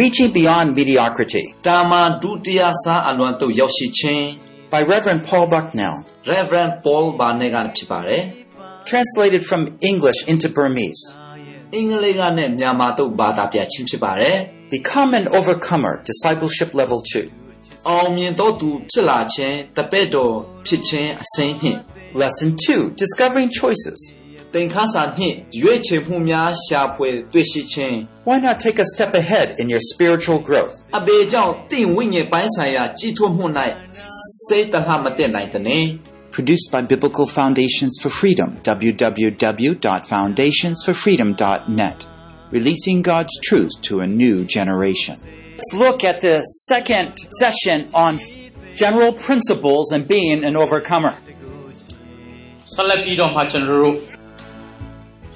Reaching Beyond Mediocrity တာမန်ဒုတိယစားအလွန်သို့ရောက်ရှိခြင်း by Reverend Paul Bucknell, Reverend Paul ဘာနဲ့ကဖြစ်ပါတယ် translated from English into Burmese. အင်္ဂလိပ်ကနဲ့မြန်မာသို့ဘာသာပြခြင်းဖြစ်ပါတယ် Become an Overcomer, Discipleship Level 2. အောင်မြင်သောသူဖြစ်လာခြင်းတပည့်တော်ဖြစ်ခြင်းအစဉ်နှင့် Lesson 2 Discovering Choices. သင်ခန်းစာနှင့်ရွေးချယ်မှုများရှာဖွေတွေ့ရှိခြင်း Why not take a step ahead in your spiritual growth? အဘေကြောင့်တင့်ဝိညာဉ်ပိုင်းဆိုင်ရာကြီးထွားမှု၌စိတ်တလှမတက်နိုင်တဲ့ Produced by Biblical Foundations for Freedom, www.foundationsforfreedom.net. Releasing God's truth to a new generation. Let's look at the second session on general principles and being an overcomer. ဆက်လက်ပြီးတော့မှကျွန်တော်တို့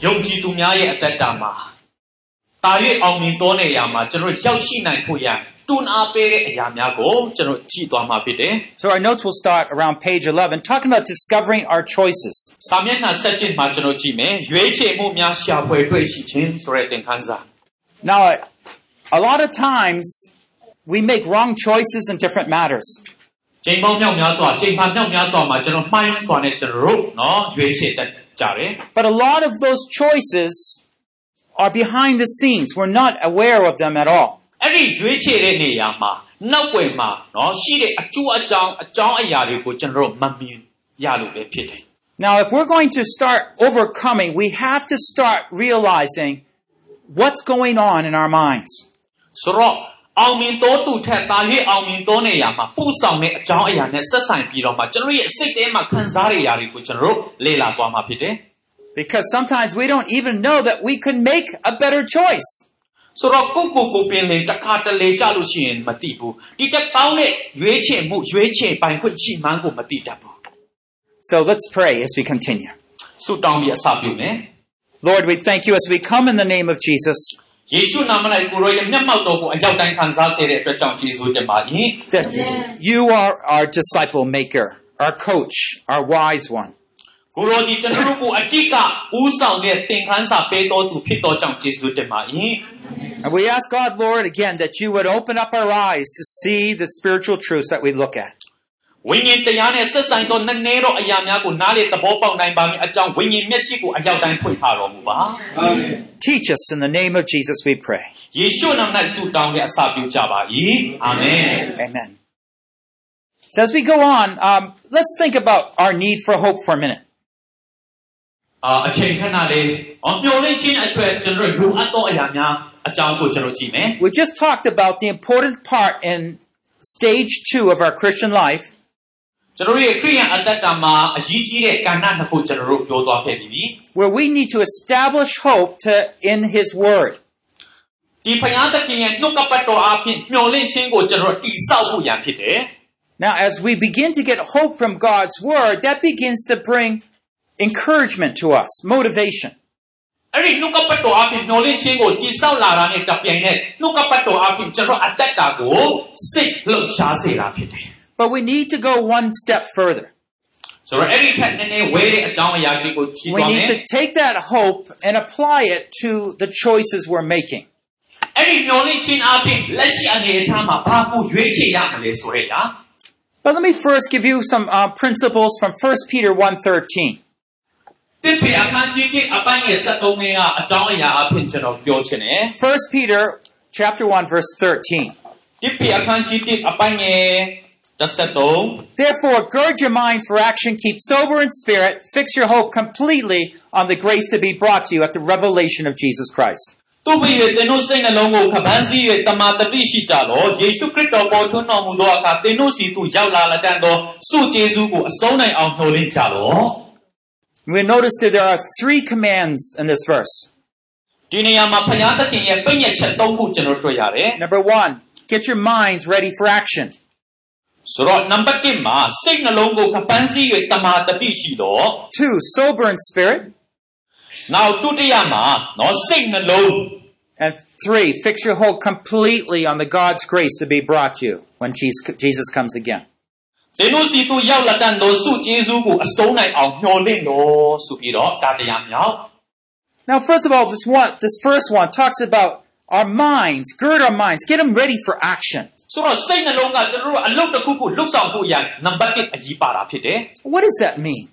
ယုံကြည်သူများရဲ့အသက်တာမှာတာ၍အောင်မြင်တော်နေရာမှာကျွန်တော်တို့ရောက်ရှိနိုင်ဖို့ရန်တွန်းအားပေးတဲ့အရာများကိုကျွန်တော်ကြည့်သွားမှာဖြစ်တယ် So our notes will start around page 11, talking about discovering our choices. ။စာမျက်နှာ7မှာကျွန်တော်ကြည့်မယ်။ရွေးချယ်မှုများရှာဖွေတွေ့ရှိခြင်းဆိုတဲ့သင်ခန်းစာ Now, a lot of times we make wrong choices in different matters. ။ချိန်ပေါင်းမြောက်များစွာချိန်ပါမြောက်များစွာမှာကျွန်တော်မှိုင်းစွာနဲ့ကျွန်တော်တို့နော်ရွေးချယ်တတ်ကြတယ် ် But a lot of those choices are behind the scenes. We're not aware of them at all. ။အဲ့ဒီရွေးချယ်တဲ့နေရာမှာနောက်ွယ်မှာနော်ရှိတဲ့အကျိုးအကြောင်းအကြောင်းအရာတွေကိုကျွန်တော်တို့မမြင်ရလို့ပဲဖြစ်တယ်။ Now, if we're going to start overcoming, we have to start realizing what's going on in our minds. ဆိုတော့ အောင်မြင်တော်သူထက်သာ၍အောင်မြင်တော်နေရာမှာပူဆောင်တဲ့အကြောင်းအရာနဲ့ဆက်ဆိုင်ပြီးတော့မှကျွန်တော်ရဲ့စိတ်ထဲမှာခံစားရတဲ့ຢာတွေကိုကျွန်တော်တို့လေ့လာသွားမှာဖြစ်တယ် Because sometimes we don't even know that we could make a better choice. ။ဆိုတော့ကိုယ့်ကိုယ်ကိုပင်လေတစ်ခါတလေကြလို့ရှိရင်မသိဘူး။ဒီတက်ကောင်းတဲ့ရွေးချယ်မှုရွေးချယ်ပိုင်ခွင့်ရှိမှန်းကိုမသိတတ်ဘူး So let's pray as we continue. ။ဆုတောင်းပြီးအစပြုမယ် Lord, we thank you as we come in the name of Jesus ။ ယေရှုနာမ၌ကိုယ်တော်ရဲ့မျက်မှောက်တော်ကိုအရောက်တိုင်းခံစားစေတဲ့အတွက်ကြောင့်ကျေးဇူးတင်ပါ၏ that you are our disciple maker, our coach, our wise one. ကိုယ်တော်ဒီကျွန်တော်တို့ကိုအတိတ်ကဦးဆောင်တဲ့သင်ခန်းစာပေးတော်သူဖြစ်တော်ကြောင့်ကျေးဇူးတင်ပါ၏ And we ask God, Lord, again, that you would open up our eyes to see the spiritual truths that we look at. ဝိညာဉ်တရားနဲ့ဆက်ဆိုင်သောနည်းနည်းသောအရာများကိုနားလေသဘောပေါက်နိုင်ပါမည်အကြောင်းဝိညာဉ်မျက်စိကိုအရောက်တိုင်းဖွင့်ထားတော်မူပါ Teach us in the name of Jesus, we pray. ယေရှုနာမ၌ဆုတောင်းတဲ့အစပြုကြပါ၏အာမင် Amen. So as we go on, um, let's think about our need for hope for a minute. အာအချိန်ခဏလေးအော်မျှော်လင့်ခြင်းအတွက်ကျွန်တော်တို့လိုအပ်သောအရာများအကြောင်းကိုကျွန်တော်ကြည့်မယ် We just talked about the important part in stage two of our Christian life ကျွန်တော်တို့ရဲ့ခရိယန်အသက်တာမှာအရေးကြီးတဲ့ကဏ္ဍနှစ်ခုကျွန်တော်တို့ပြောသွားခဲ့ပြီးပြီ where we need to establish hope to, in His Word. ဒီဖယားသခင်ရဲ့နှုတ်ကပတ်တော်အပြင်မျှော်လင့်ခြင်းကိုကျွန်တော်တို့တည်ဆောက်ဖို့ရန်ဖြစ်တယ် Now, as we begin to get hope from God's Word, that begins to bring encouragement to us, motivation. အဲ့ဒီနှုတ်ကပတ်တော်အပြင်မျှော်လင့်ခြင်းကိုတည်ဆောက်လာတာနဲ့တပြိုင်နက်နှုတ်ကပတ်တော်အပြင်ကျွန်တော်အသက်တာကိုစိတ်လှုပ်ရှားစေတာဖြစ်တယ် but we need to go one step further. So we need to take that hope and apply it to the choices we're making. But let me first give you some uh, principles from 1 Peter 1.13. 1 Peter chapter 1 verse 13 တစ်ပေအခန်းကြီးတစ်အပိုင်းရဲ့73 Therefore, gird your minds for action, keep sober in spirit, fix your hope completely on the grace to be brought to you at the revelation of Jesus Christ. သူ့ဘိ၍သင်တို့စိတ်နှလုံးကိုခပန်းစည်း၍တမာတတိရှိကြလောယေရှုခရစ်တော်ပေါ်ထွန်းတော်မူသောအခါသင်တို့စီသို့ရောက်လာလက်တန်သောစုကျေးဇူးကိုအဆုံးနိုင်အောင်မျှော်လင့်ကြလော We notice that there are three commands in this verse. ဒီနေရာမှာဖယားသခင်ရဲ့ပြည့်ညက်ချက်၃ခုကျွန်တော်တွေ့ရတယ် Number one, get your minds ready for action. ဆိုတော့နံပါတ်1မှာစိတ်နှလုံးကိုခပန်းစည်း၍တမာတတိရှိတော့ Two, sober in spirit. နောက်ဒုတိယမှာနော်စိတ်နှလုံး And three, fix your hope completely on the God's grace to be brought to you when Jesus Jesus comes again. သင်တို့စီသို့ရောက်လက်တန်သောစုကျေးဇူးကိုအဆုံးနိုင်အောင်မျှော်လင့်လို့ဆိုပြီးတော့ဒါတရားမြောက် Now, first of all, this one, this first one talks about our minds, gird our minds, get them ready for action. ဆိုတော့စိတ်နှလုံးကကျွန်တော်တို့အလုပ်တစ်ခုခုလှုပ်ဆောင်ဖို့ရန်နံပါတ်1အရေးပါတာဖြစ်တယ် What does that mean?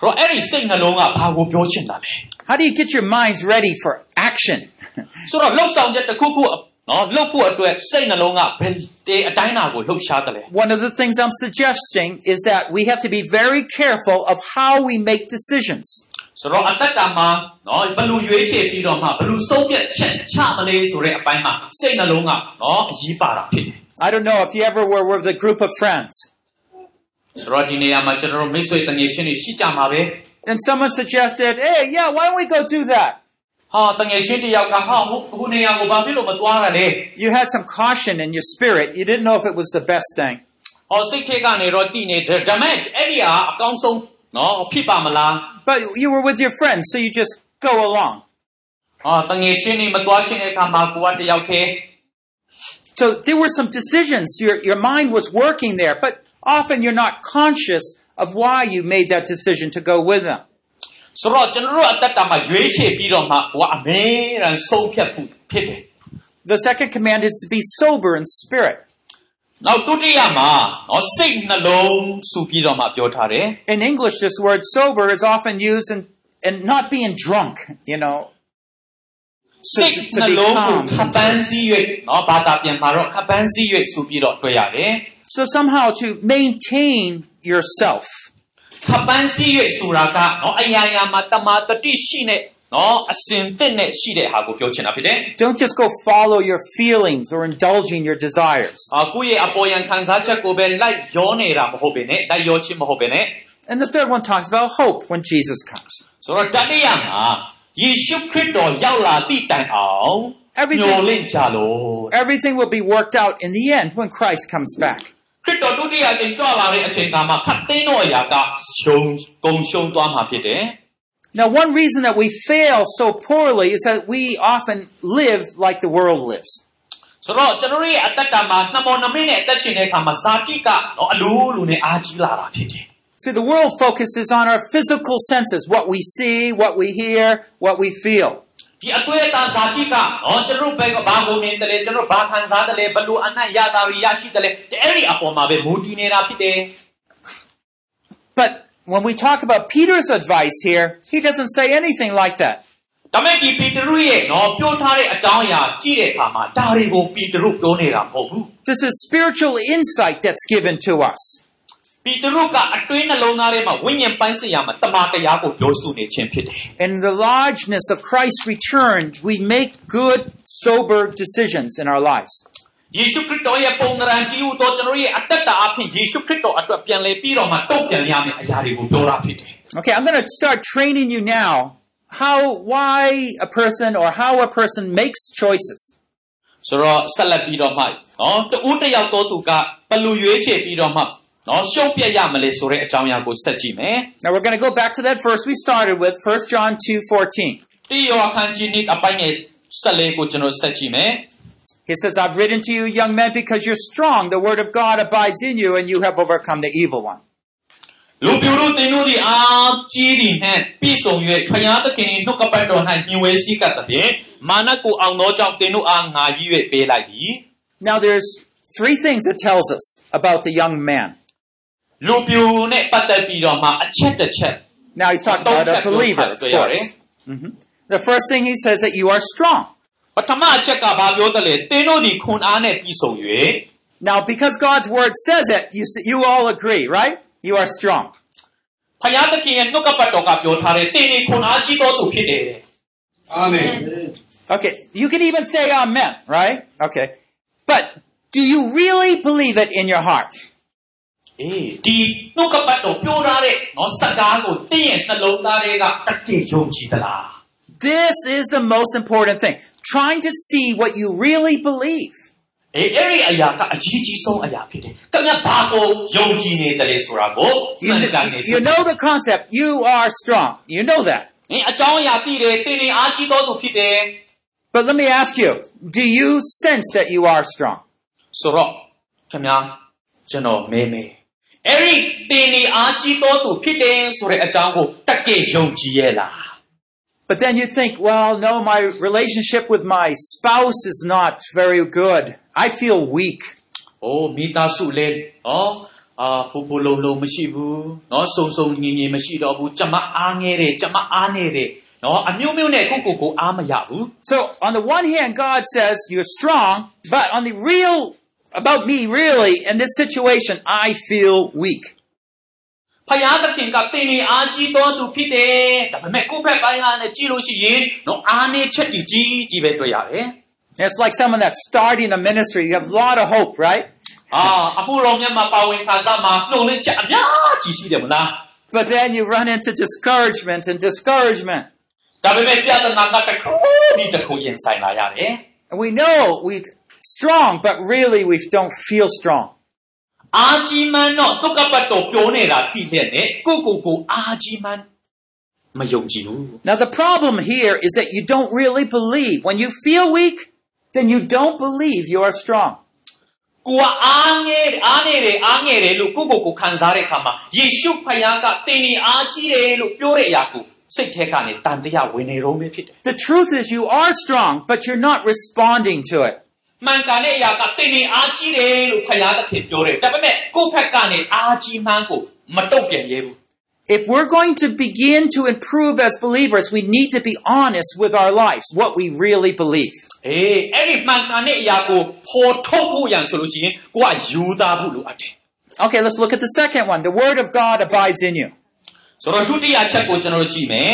ဆိုတော့အဲ့ဒီစိတ်နှလုံးကဘာကိုပြောချင်တာလဲ How do you get your minds ready for action? ဆိုတော့လှုပ်ဆောင်ချက်တစ်ခုခုနော်လှုပ်ဖို့အတွက်စိတ်နှလုံးကဘယ်တေအတိုင်းအတာကိုလှုပ်ရှားတယ်လဲ One of the things I'm suggesting is that we have to be very careful of how we make decisions. ဆိုတော့အတ္တတာမှာနော်ဘယ်လူရွေးချယ်ပြီးတော့မှဘယ်လူဆုံးဖြတ်ချက်ချမလဲဆိုတဲ့အပိုင်းမှာစိတ်နှလုံးကနော်အရေးပါတာဖြစ်တယ် I don't know if you ever were with a group of friends ဆိုတော့ဒီနေရာမှာကျွန်တော်တို့မိတ်ဆွေတငယ်ချင်းတွေရှိကြမှာပဲ and someone suggested, hey, yeah, why don't we go do that? ဟာတငယ်ချင်းတစ်ယောက်ကဟာဟိုအခုနေရာကိုဘာဖြစ်လို့မသွားရလဲ You had some caution in your spirit. You didn't know if it was the best thing. ဟောစိတ်ထဲကနေတော့တည်နေတယ်ဒါပေမဲ့အဲ့ဒီဟာအကောင်းဆုံး နော်ဖြစ်ပါမလား But you were with your friends, so you just go along. ဟောတငယ်ချင်းတွေမသွားချင်းတဲ့အခါမှာကိုကတစ်ယောက်တည်း So there were some decisions. Your, your mind was working there, but often you're not conscious of why you made that decision to go with them. ဆိုတော့ကျွန်တော်တို့အတ္တတာမှာရွေးချယ်ပြီးတော့မှကိုကအမေရန်ဆုံးဖြတ်ဖို့ဖြစ်တယ် The second command is to be sober in spirit. နောက်ဒုတိယမှာနော်စိတ်နှလုံးစုပြီးတော့မှပြောထားတယ် In English, this word sober is often used in, in not being drunk, you know. စိတ် to နှ be လုံးကို calm. ခပ်ပန်းစည်း၍နော်ဘာသာပြန်မှာတော့ခပ်ပန်းစည်း၍ဆိုပြီးတော့တွေ့ရတယ် So somehow to maintain yourself. ခပ်ပန်းစည်း၍ဆိုတာကနော်အရာရာမှာတမာတတိရှိနဲ့ နော်အစင်တက်နဲ့ရှိတဲ့ဟာကိုပြောချင်တာဖြစ်တယ် Don't just go follow your feelings or indulging your desires. အာကိုယ့်ရဲ့အပေါ်ယံခံစားချက်ကိုပဲလိုက်ရောနေတာမဟုတ်ဘဲနဲ့လိုက်ရောခြင်းမဟုတ်ဘဲနဲ့ And the third one talks about hope when Jesus comes. ဆိုတော့တတိယမှာယေရှုခရစ်တော်ရောက်လာသည့်တိုင်အောင် Everything- ညှော်လင့်ကြလို့ Everything will be worked out in the end when Christ comes back. ခရစ်တော်ဒုတိယအကြိမ်ကြွလာတဲ့အချိန်ကမှခတ်သိမ်းတော့အရာကရှုံကုံရှုံသွားမှာဖြစ်တယ် Now, one reason that we fail so poorly is that we often live like the world lives. ဆိုတော့ကျွန်တော်တို့ရဲ့အသက်တာမှာနှမောနှမင်းနဲ့အသက်ရှင်တဲ့အခါမှာဇာတိကနော်အလိုလိုနဲ့အားကြီးလာတာဖြစ်တယ် See, the world focuses on our physical senses, what we see, what we hear, what we feel. ဒီအတွေ့အတာဇာတိကနော်ကျွန်တော်တို့ဘယ်ကဘာကိုမြင်တယ်လဲကျွန်တော်တို့ဘာခံစားတယ်လဲဘလို့အနတ်ရတာတွေရရှိတယ်လဲအဲ့ဒီအပေါ်မှာပဲမူတည်နေတာဖြစ်တယ် But when we talk about Peter's advice here, he doesn't say anything like that. ဒါပေမဲ့ဒီပီတရုရဲ့နော်ပြောထားတဲ့အကြောင်းအရာကြည့်တဲ့အခါမှာဒါတွေကိုပီတရုပြောနေတာမဟုတ်ဘူး This is spiritual insight that's given to us. ပီတရုကအတွင်းနှလုံးသားထဲမှာဝိညာဉ်ပိုင်းဆိုင်ရာမှာတမန်တရားကိုပြောဆိုနေခြင်းဖြစ်တယ် In the largeness of Christ's return, we make good, sober decisions in our lives. ယေရှုခရစ်တော်ရဲ့ပုံသဏ္ဍာန်ကြီးဟူသောကျွန်တော်ရဲ့အသက်တာအဖြစ်ယေရှုခရစ်တော်အတွက်ပြန်လည်ပြီးတော့မှတုံ့ပြန်ရမယ့်အရာတွေကိုပြောတာဖြစ်တယ် Okay, I'm going to start training you now how, why a person or how a person makes choices. ဆိုတော့ဆက်လက်ပြီးတော့မှနော်တူးတစ်ယောက်တော့သူကဘယ်လိုရွေးချယ်ပြီးတော့မှနော်ရှုံးပြက်ရမလဲဆိုတဲ့အကြောင်းအရာကိုဆက်ကြည့်မယ် Now we're going to go back to that verse we started with, 1 John 2:14. တိယောအခန်းကြီးနှစ်အပိုင်းရဲ့ဆက်လေးကိုကျွန်တော်ဆက်ကြည့်မယ် He says, "I've written to you, young men, because you're strong. The word of God abides in you, and you have overcome the evil one." လူပြိုတို့သင်တို့သည်အားကြီးသည်နှင့်ပြည့်စုံ၍ဖျားသခင်၏နှုတ်ကပတ်တော်၌ညင်ဝဲစည်းကပ်သဖြင့်မာနကိုအောင်သောကြောင့်သင်တို့အားငါကြီး၍ပေးလိုက်သည် Now there's three things it tells us about the young man. လူပြိုနဲ့ပတ်သက်ပြီးတော့မှအချက်တစ်ချက် Now he's talking about a believer, of course. Mhm. The first thing he says that you are strong. ပထမအချက်ကဘာပြောသလဲသင်တို့သည်ခွန်အားနဲ့ပြည့်စုံ၍ Now, because God's word says it, you s- you all agree, right? You are strong. ဖျားသခင်ရဲ့နှုတ်ကပတ်တော်ကပြောထားတယ်သင်သည်ခွန်အားကြီးသောသူဖြစ်တယ်တဲ့ Amen. Okay, you can even say amen, right? Okay. But do you really believe it in your heart? အေးဒီနှုတ်ကပတ်တော်ပြောထားတဲ့နော်စကားကိုသင်ရဲ့နှလုံးသားထဲကတကယ်ယုံကြည်သလား This is the most important thing. Trying to see what you really believe. အေးအဲ့ဒီအရာကအကြီးကြီးဆုံးအရာဖြစ်တယ်။ခင်ဗျာဘာကိုယုံကြည်နေတယ်လဲဆိုတာကို You, မှန်ကန်နေ you know the concept. You are strong. You know that. ။အကြောင်းအရာသိတယ်သင်နေအားကြီးသောသူဖြစ်တယ် But let me ask you, do you sense that you are strong? ။ဆိုတော့ခင်ဗျာကျွန်တော်မေးမေးအဲ့ဒီသင်နေအားကြီးသောသူဖြစ်တယ်ဆိုတဲ့အကြောင်းကိုတကယ်ယုံကြည်ရဲ့လား But then you think, well, no, my relationship with my spouse is not very good. I feel weak. ။အိုးမိသားစုလဲနော်အာဖူဖူလုံလုံမရှိဘူးနော်စုံစုံညီညီမရှိတော့ဘူးကျမအားငယ်တယ်ကျမအားနေတယ်နော်အမျိုးမျိုးနဲ့ကိုယ့်ကိုယ်ကိုအားမရဘူး So on the one hand, God says you're strong, but on the real, about me really, in this situation, I feel weak. ဖယားသခင်ကတင်နေအားကြီးတော်သူဖြစ်တယ်ဒါပေမဲ့ကိုယ့်ဘက်ပိုင်းကလည်းကြည့်လို့ရှိရင်နော်အားနေချက်တည်ကြီးကြီးပဲတွေ့ရတယ် It's like someone that's starting a ministry. You have a lot of hope, right? အာအဖို့တော်မြတ်မှာပါဝင်ခါစားမှာနှုတ်နဲ့ချက်အများကြီးရှိတယ်မလား But then you run into discouragement and discouragement. ဒါပေမဲ့ပြဿနာကတစ်ခုပြီးတစ်ခုရင်ဆိုင်လာရတယ် And we know we strong, but really we don't feel strong. အာကြီးမန်းတော့တုတ်ကပတ်တော်ပြောနေတာတည်တဲ့နဲ့ကိုကိုကိုအာကြီးမန်းမယုံကြည်ဘူး Now the problem here is that you don't really believe. When you feel weak, then you don't believe you are strong. ကိုကအားငယ်အားနေတယ်အားငယ်တယ်လို့ကိုကိုကိုခံစားတဲ့အခါမှာယေရှုဖခင်ကတင်နေအားကြီးတယ်လို့ပြောတဲ့အရာကိုစိတ်ထဲကနေတန်တရားဝင်နေတော့မဖြစ်တယ် The truth is you are strong, but you're not responding to it. မှန်ကန်တဲ့အရာကတင်နေအားကြီးတယ်လို့ဖခင်သခင်ပြောတယ်ဒါပေမဲ့ကိုယ့်ဘက်ကနေအားကြီးမှန်းကိုမတုတ်ပြန်ရဲဘူး If we're going to begin to improve as believers, we need to be honest with our lives, what we really believe. အေးအဲ့ဒီမှန်ကန်တဲ့အရာကိုပေါ်ထုတ်ဖို့ရန်ဆိုလို့ရှိရင်ကိုကယူသားဖို့လိုအပ်တယ် Okay, let's look at the second one. The Word of God abides in you. ဆိုတော့ဒုတိယချက်ကိုကျွန်တော်တို့ကြည့်မယ်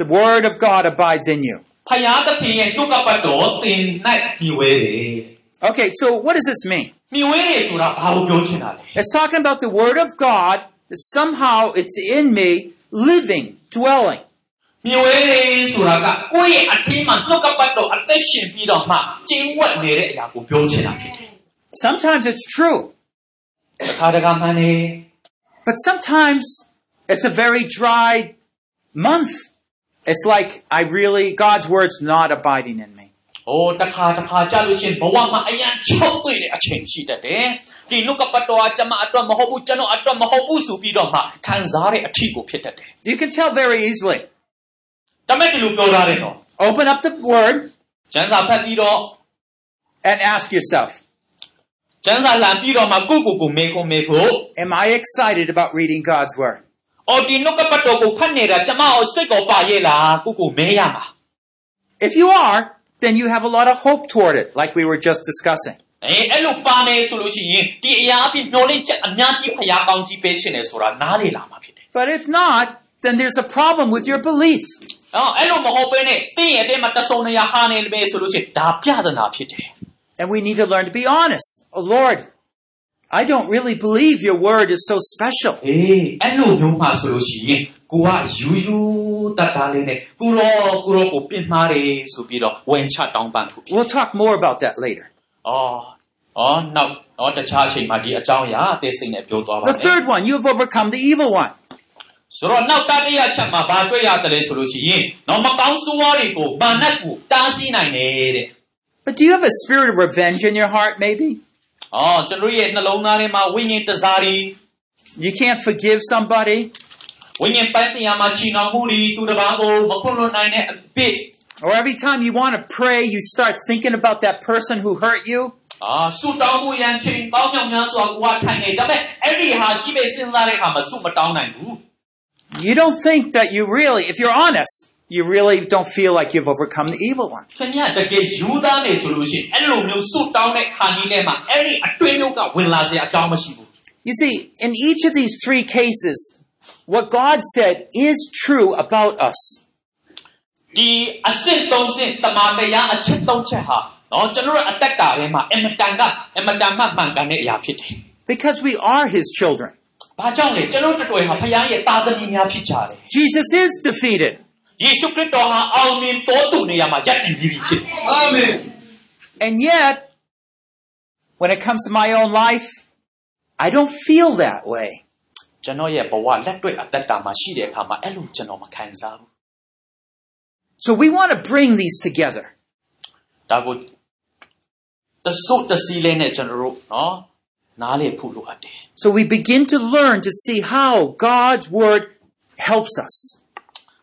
The Word of God abides in you. ဖယားသခင်ရဲ့နှုတ်ကပတ်တော်သင်၌မြှဝဲတယ် Okay, so what does this mean? မြှဝဲတယ်ဆိုတာဘာကိုပြောချင်တာလဲ It's talking about the Word of God that somehow it's in me, living, dwelling. မြှဝဲတယ်ဆိုတာကကိုယ့်ရဲ့အထင်းမှာနှုတ်ကပတ်တော်အသက်ရှင်ပြီးတော့မှကျင်းဝတ်နေတဲ့အရာကိုပြောချင်တာဖြစ်တယ် Sometimes it's true, တစ်ခါတခါမှန်တယ် but sometimes it's a very dry month. It's like I really, God's Word's not abiding in me. ။ဟိုတစ်ခါတစ်ခါကြာလို့ရှိရင်ဘဝမှာအရန်ချုပ်တွေ့တဲ့အချိန်ရှိတတ်တယ်။ဒီနှုတ်ကပတ်တော်ကကျွန်မအတွက်မဟုတ်ဘူးကျွန်တော်အတွက်မဟုတ်ဘူးဆိုပြီးတော့မှခံစားတဲ့အထီကိုဖြစ်တတ်တယ် You can tell very easily. ။ဒါမဲ့ဒီလိုပြောထားတယ်နော် Open up the Word ။ကျမ်းစာဖတ်ပြီးတော့ and ask yourself, ကျမ်းစာလန်ပြီးတော့မှကိုယ့်ကိုယ်ကိုမေးခွန်းမေးဖို့ Am I excited about reading God's Word? If you are, then you have a lot of hope toward it, like we were just discussing. But if not, then there's a problem with your belief. And we need to learn to be honest. Oh Lord, I don't really believe your word is so special. ။အေးအဲ့လိုမျိုးမှဆိုလို့ရှိရင်ကိုကယူယူတတ်တာလေးနဲ့ကိုရောကိုရောကိုပြင်မှားတယ်ဆိုပြီးတော့ဝင်ချတောင်းပန်ဖို့ဖြစ် We'll talk more about that later. ။အော်အော်နောက်တော့တခြားအချိန်မှာဒီအကြောင်းအရာအသေးစိတ်နဲ့ပြောသွားပါမ The ယ် third one, you have overcome the evil one. ။ဆိုတော့နောက်တတိယချက်မှာဘာတွေ့ရတယ်လဲဆိုလို့ရှိရင်တော့မကောင်းဆိုးဝါးတွေကိုမာနကိုတားဆီးနိုင်တယ်တဲ့ But do you have a spirit of revenge in your heart, maybe? ။ အော်ကျွန်တော်ရဲ့နှလုံးသားထဲမှာဝိညာဉ်တစားတွေ You can't forgive somebody? ဝိညာဉ်ပန်းစင်ရမှာချီနှောင်မှုတွေသူတစ်ပါးကိုမခွင့်လွှတ်နိုင်တဲ့အဖြစ် Or every time you want to pray, you start thinking about that person who hurt you? အာဆူတောင်းမှုရန်ချိန်ပေါင်းမြောက်များစွာကိုကထိုင်နေဒါပေမဲ့အဲ့ဒီဟာကြီးပဲစဉ်းစားတဲ့အခါမှာဆူမတောင်းနိုင်ဘူး You don't think that you really, if you're honest, you really don't feel like you've overcome the evil one. ခင်ဗျတကယ်ယူသားနေဆိုလို့ရှိရင်အဲ့လိုမျိုးဆူတောင်းတဲ့ခါကြီးထဲမှာအဲ့ဒီအတွင်းမျိုးကဝင်လာစရာအကြောင်းမရှိဘူး You see, in each of these three cases, what God said is true about us. ဒီအစစ်သုံးစစ်တမာတရားအချက်သုံးချက်ဟာနော်ကျွန်တော်တို့အသက်တာထဲမှာအင်မတန်ကအင်မတန်မှမှန်ကန်တဲ့အရာဖြစ်တယ် Because we are His children. ။ဘာကြောင့်လဲကျွန်တော်တို့တွေဟာဖခင်ရဲ့တာသမီများဖြစ်ကြတယ် Jesus is defeated. ။ ယေရှုခရစ်တော်ဟာအောင်မြင်တော်သူနေရာမှာယက်တည်ပြီးပြီဖြစ်တယ် အာမင် And yet, when it comes to my own life, I don't feel that way. ။ကျွန်တော်ရဲ့ဘဝလက်တွေ့အသက်တာမှာရှိတဲ့အခါမှာအဲ့လိုကျွန်တော်မခံစားဘူး So we want to bring these together. ။ဒါကိုတဆုတ်တစီလေးနဲ့ကျွန်တော်တို့နော်နားလေဖို့လိုအပ်တယ် So we begin to learn to see how God's word helps us.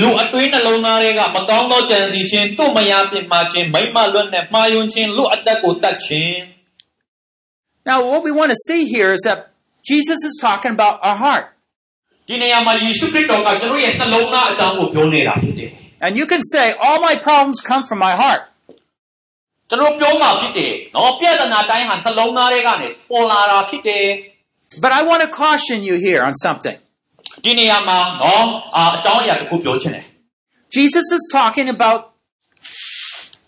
လူအတွေးနှလုံးသားတွေကမကောင်းသောကြံစီခြင်းတို့မယားပြစ်မှားခြင်းမိမ့်မလွတ်နဲ့မှားယွင်းခြင်းလူအသက်ကိုတတ်ခြင်း Now, what we want to see here is that Jesus is talking about our heart. ဒီနေရာမှာယေရှုခရစ်တော်ကကျွန်တော်ရဲ့နှလုံးသားအကြောင်းကိုပြောနေတာဖြစ်တယ် And you can say, all my problems come from my heart. ကျွန်တော်ပြောမှာဖြစ်တယ်နော်ပြဿနာတိုင်းဟာနှလုံးသားတွေကနေပေါ်လာတာဖြစ်တယ် But I want to caution you here on something. ဒီနေရာမှာနော်အာအကြောင်းအရာတစ်ခုပြောချင်တယ် Jesus is talking about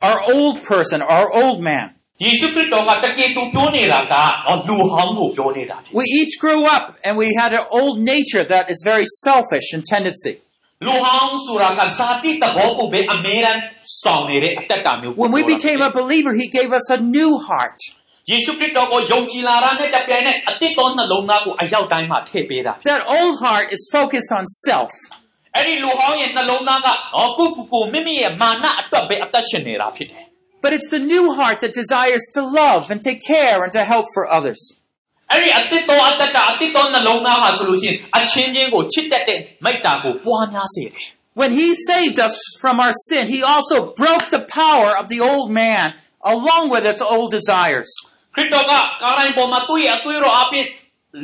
our old person, our old man. ယေရှုခရစ်တော်ကတကယ်သူပြောနေတာကနော်လူဟောင်းကိုပြောနေတာဖြစ် We each grew up and we had an old nature that is very selfish in tendency. လူဟောင်းဆိုတာကဇာတိသဘောကိုပဲအမြဲတမ်းဆောင်နေတဲ့အတ္တတာမျိုးကို When we ပြောတာ became a believer, He gave us a new heart. ယေရှုခရစ်တော်ကိုယုံကြည်လာတာနဲ့တပြိုင်နက်အတိတ်သောနှလုံးသားကိုအရောက်တိုင်းမှာထည့်ပေးတာ That old heart is focused on self. အဲ့ဒီလူဟောင်းရဲ့နှလုံးသားကနော်ကိုကိုကိုမိမိရဲ့မာနအတွက်ပဲအသက်ရှင်နေတာဖြစ်တယ် But it's the new heart that desires to love and take care and to help for others. အဲ့ဒီအတိတ်သောအတ္တတာအတိတ်သောနှလုံးသားဟာဆိုလို့ရှိရင်အချင်းချင်းကိုချစ်တတ်တဲ့မိတ္တာကိုပွားများစေတယ် When He saved us from our sin, He also broke the power of the old man along with its old desires. ခရစ်တော်ကကာရိုင်းပေါ်မှာသူ့ရဲ့အသွေးတော်အပြင်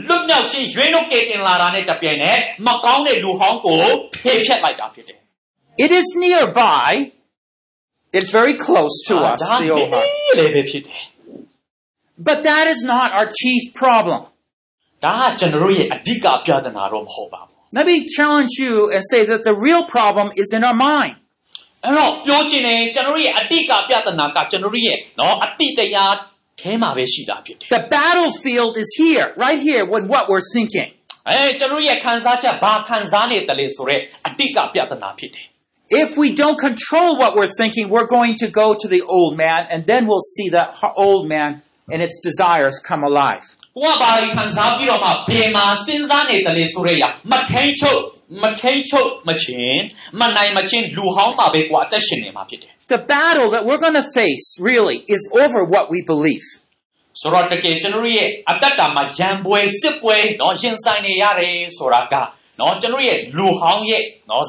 လွတ်မြောက်ခြင်းရွေးနှုတ်ကယ်တင်လာတာနဲ့တပြိုင်နက်မကောင်းတဲ့လူဟောင်းကိုဖေဖျက်လိုက်တာဖြစ်တယ် It is nearby. It's very close to us, ဒါ the old heart. လည်းပဲဖြစ်တယ် But that is not our chief problem. ဒါကကျွန်တော်တို့ရဲ့အဓိကပြဿနာတော့မဟုတ်ပါဘူး Let me challenge you and say that the real problem is in our mind. အဲ့တော့ပြောချင်တယ်ကျွန်တော်တို့ရဲ့အတိတ်ကပြဿနာကကျွန်တော်တို့ရဲ့နော်အတိတ်တရား ထဲမှာပဲရှိတာဖြစ်တယ် The battlefield is here, right here, with what we're thinking. ။အဲကျွန်တော်တို့ရဲ့ခံစားချက်ဘာခံစားနေတယ်လဲဆိုတော့အတိတ်ကပြဿနာဖြစ်တယ် If we don't control what we're thinking, we're going to go to the old man, and then we'll see that h- old man and its desires come alive. ။ကိုကဘာကြီးခံစားပြီးတော့မှဘယ်မှာစဉ်းစားနေတယ်လဲဆိုတော့ရမထိန်ချုပ်မထိန်ချုပ်မချင်းမနိုင်မချင်းလူဟောင်းမှာပဲကိုကအသက်ရှင်နေမှာဖြစ်တယ် The battle that we're going to face, really, is over what we believe. ။ဆိုတော့တကယ်ကျွန်တော်တို့ရဲ့အတ္တတာမှာရံပွဲစစ်ပွဲနော်ရင်ဆိုင်နေရတယ်ဆိုတာကနော်ကျွန်တော်တို့ရဲ့လူဟောင်းရဲ့နော်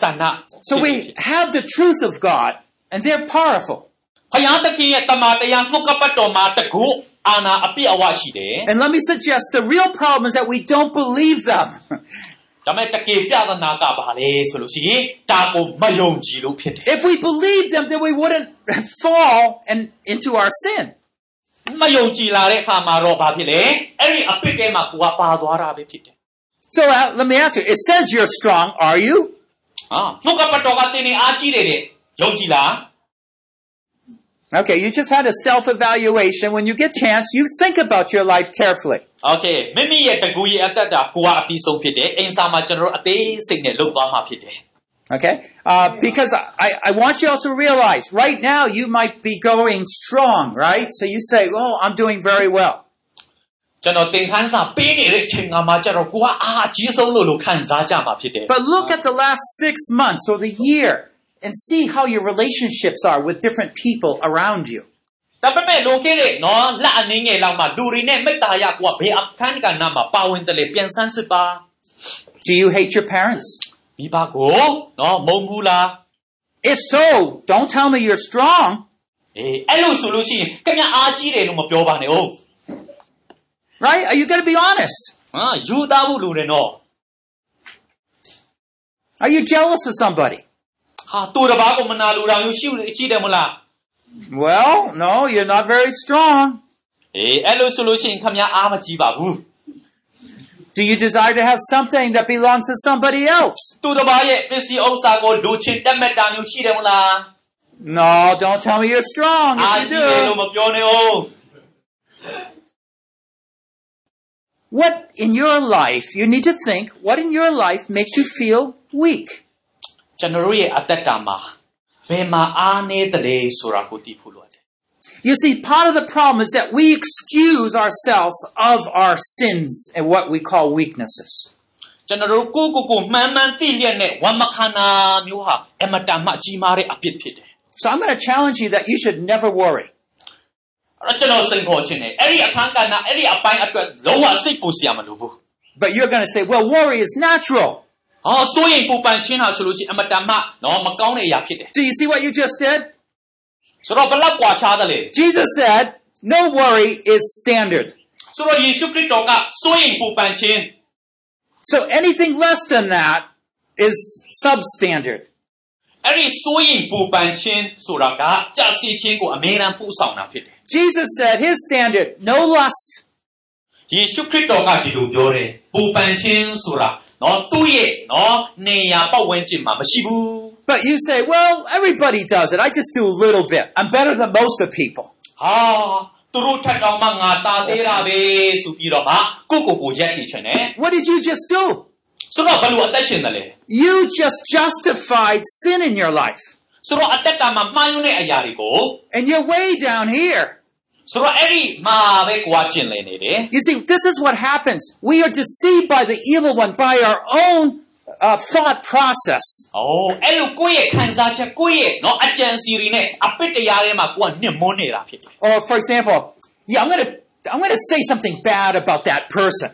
ဆန္ဒ So we have the truth of God, and they're powerful. ဖယားသခင်ရဲ့တမန်တရားနှုတ်ကပတ်တော်မှာတကူအာနာအပြည့်အဝရှိတယ် And let me suggest the real problem is that we don't believe them. ဒါပေမဲ့တကယ်ပြဿနာကဘာလဲဆိုလို့ရှိရင်ဒါကိုမယုံကြည်လို့ဖြစ်တယ် if we believed them, then we wouldn't fall and into our sin. မယုံကြည်လာတဲ့အခါမှာတော့ဘာဖြစ်လဲအဲ့ဒီအပြစ်ထဲမှာကိုကပါသွားတာပဲဖြစ်တယ် So uh, let me ask you, it says you're strong, are you? ဟာနှုတ်ကပတ်တော်ကတင်းနေအားကြီးတယ်တဲ့ယုံကြည်လား Okay, you just had a self-evaluation. When you get chance, you think about your life carefully. Okay, Okay? Uh, because I, I want you also to realize right now you might be going strong, right? So you say, Oh, I'm doing very well. But look at the last six months or the year and see how your relationships are with different people around you. ဒါပေမဲ့လိုခဲ့တဲ့နော်လက်အနည်းငယ်လောက်မှလူတွေနဲ့မေတ္တာရကိုကဘယ်အခန်းကဏ္ဍမှာပါဝင်တယ်လဲပြန်ဆန်းစစ်ပါ Do you hate your parents? မိဘကိုနော်မုံဘူးလား If so, don't tell me you're strong. အေးအဲ့လိုဆိုလို့ရှိရင်ခင်ဗျအားကြီးတယ်လို့မပြောပါနဲ့ဟုတ် Right? Are you going to be honest? ဟာယူသားဖို့လိုတယ်နော် Are you jealous of somebody? ဟာတူတဘာကိုမနာလိုတာမျိုးရှိရှိတယ်မလား Well, no, you're not very strong. အေးအဲ့လိုဆိုလို့ရှိရင်ခင်ဗျအားမကြီးပါဘူး Do you desire to have something that belongs to somebody else? တူတဘာရဲ့ပစ္စည်းဥစ္စာကိုလိုချင်တက်မဲ့တာမျိုးရှိတယ်မလား No, don't tell me you're strong အား if ကြီး you တယ်လို့ do. မပြောနဲ့ဟုတ် What in your life, you need to think, what in your life makes you feel weak? ကျွန်တော်တို့ရဲ့အသက်တာမှာ ဘယ်မှာအားနည်းတယ်လဲဆိုတာကိုသိဖို့လိုအပ်တယ် You see, part of the problem is that we excuse ourselves of our sins and what we call weaknesses. ကျွန်တော်တို့ကိုယ့်ကိုယ်ကိုမှန်မှန်သိလျက်နဲ့ဝမ်းမခန္ဓာမျိုးဟာအမတန်မှကြီးမားတဲ့အပြစ်ဖြစ်တယ် So I'm going to challenge you that you should never worry. အဲ့တော့ကျွန်တော်စိန်ခေါ်ခြင်းတယ်အဲ့ဒီအခန်းကဏ္ဍအဲ့ဒီအပိုင်းအတွက်လုံးဝစိတ်ပူစရာမလိုဘူး But you're going to say, well, worry is natural. ဟောစိုးရင်ပူပန်ခြင်းဟာဆိုလို့ရှိရင်အမတန်မှတော့မကောင်းတဲ့အရာဖြစ်တယ် Do you see what you just did? ဆိုတော့ဘယ်လောက်ကွာခြားတယ်လဲ Jesus said, no worry is standard. ဆိုတော့ယေရှုခရစ်တော်ကစိုးရင်ပူပန်ခြင်း So anything less than that is substandard. အဲ့ဒီစိုးရင်ပူပန်ခြင်းဆိုတာကကြာစီခြင်းကိုအမြဲတမ်းပို့ဆောင်တာဖြစ်တယ် Jesus said his standard, no lust. ယေရှုခရစ်တော်ကဒီလိုပြောတယ်ပူပန်ခြင်းဆိုတာ နော်သူ့ရဲ့နော်နေရာပတ်ဝန်းကျင်မှာမရှိဘူး But you say, well, everybody does it. I just do a little bit. I'm better than most of the people. ဟာသူတို့ထက်တောင်မှငါတာသေးတာပဲဆိုပြီးတော့မှကိုယ့်ကိုယ်ကိုရက်နေချင်တယ် What did you just do? ဆိုတော့ဘယ်လိုအသက်ရှင်တယ်လဲ You just justified sin in your life. ဆိုတော့အသက်တာမှာမှားယွင်းတဲ့အရာတွေကို And you're way down here. You see, this is what happens. We are deceived by the evil one, by our own uh, thought process. Oh, Or for example, yeah, I'm gonna I'm gonna say something bad about that person.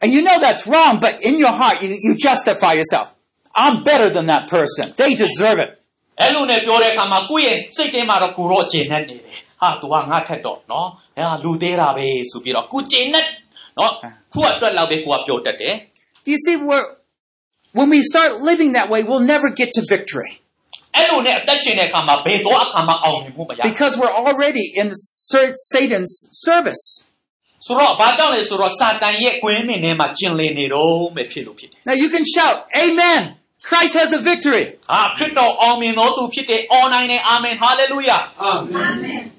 And you know that's wrong, but in your heart you, you justify yourself. I'm better than that person. They deserve it. အဲ့လိုနဲ့ပြောတဲ့အခါမှာကိုယ့်ရဲ့စိတ်ထဲမှာတော့ကိုတော့ကျေနပ်နေတယ်။ဟာ तू ကငါထက်တော့နော်။ဟာလူသေးတာပဲဆိုပြီးတော့ကိုကျေနပ်နော်ခုအတွက်လောက်ပဲကိုကပြောတတ်တယ် Do you see where, when we start living that way, we'll never get to victory ။အဲ့လိုနဲ့အသက်ရှင်တဲ့အခါမှာဘယ်တော့အခါမှအောင်မြင်မှုမရဘူး because we're already in the ser- Satan's service. ။ဆိုတော့ဘာကြောင့်လဲဆိုတော့စာတန်ရဲ့ကွင်းမင်ထဲမှာကျင်လည်နေတော့မယ်ဖြစ်လို့ဖြစ်တယ် Now you can shout, Amen. Christ has a victory. ။ဟာခရစ်တော်အောင်မြင်တော်သူဖြစ်တဲ့ online နဲ့အာမင်ဟာလေလုယာ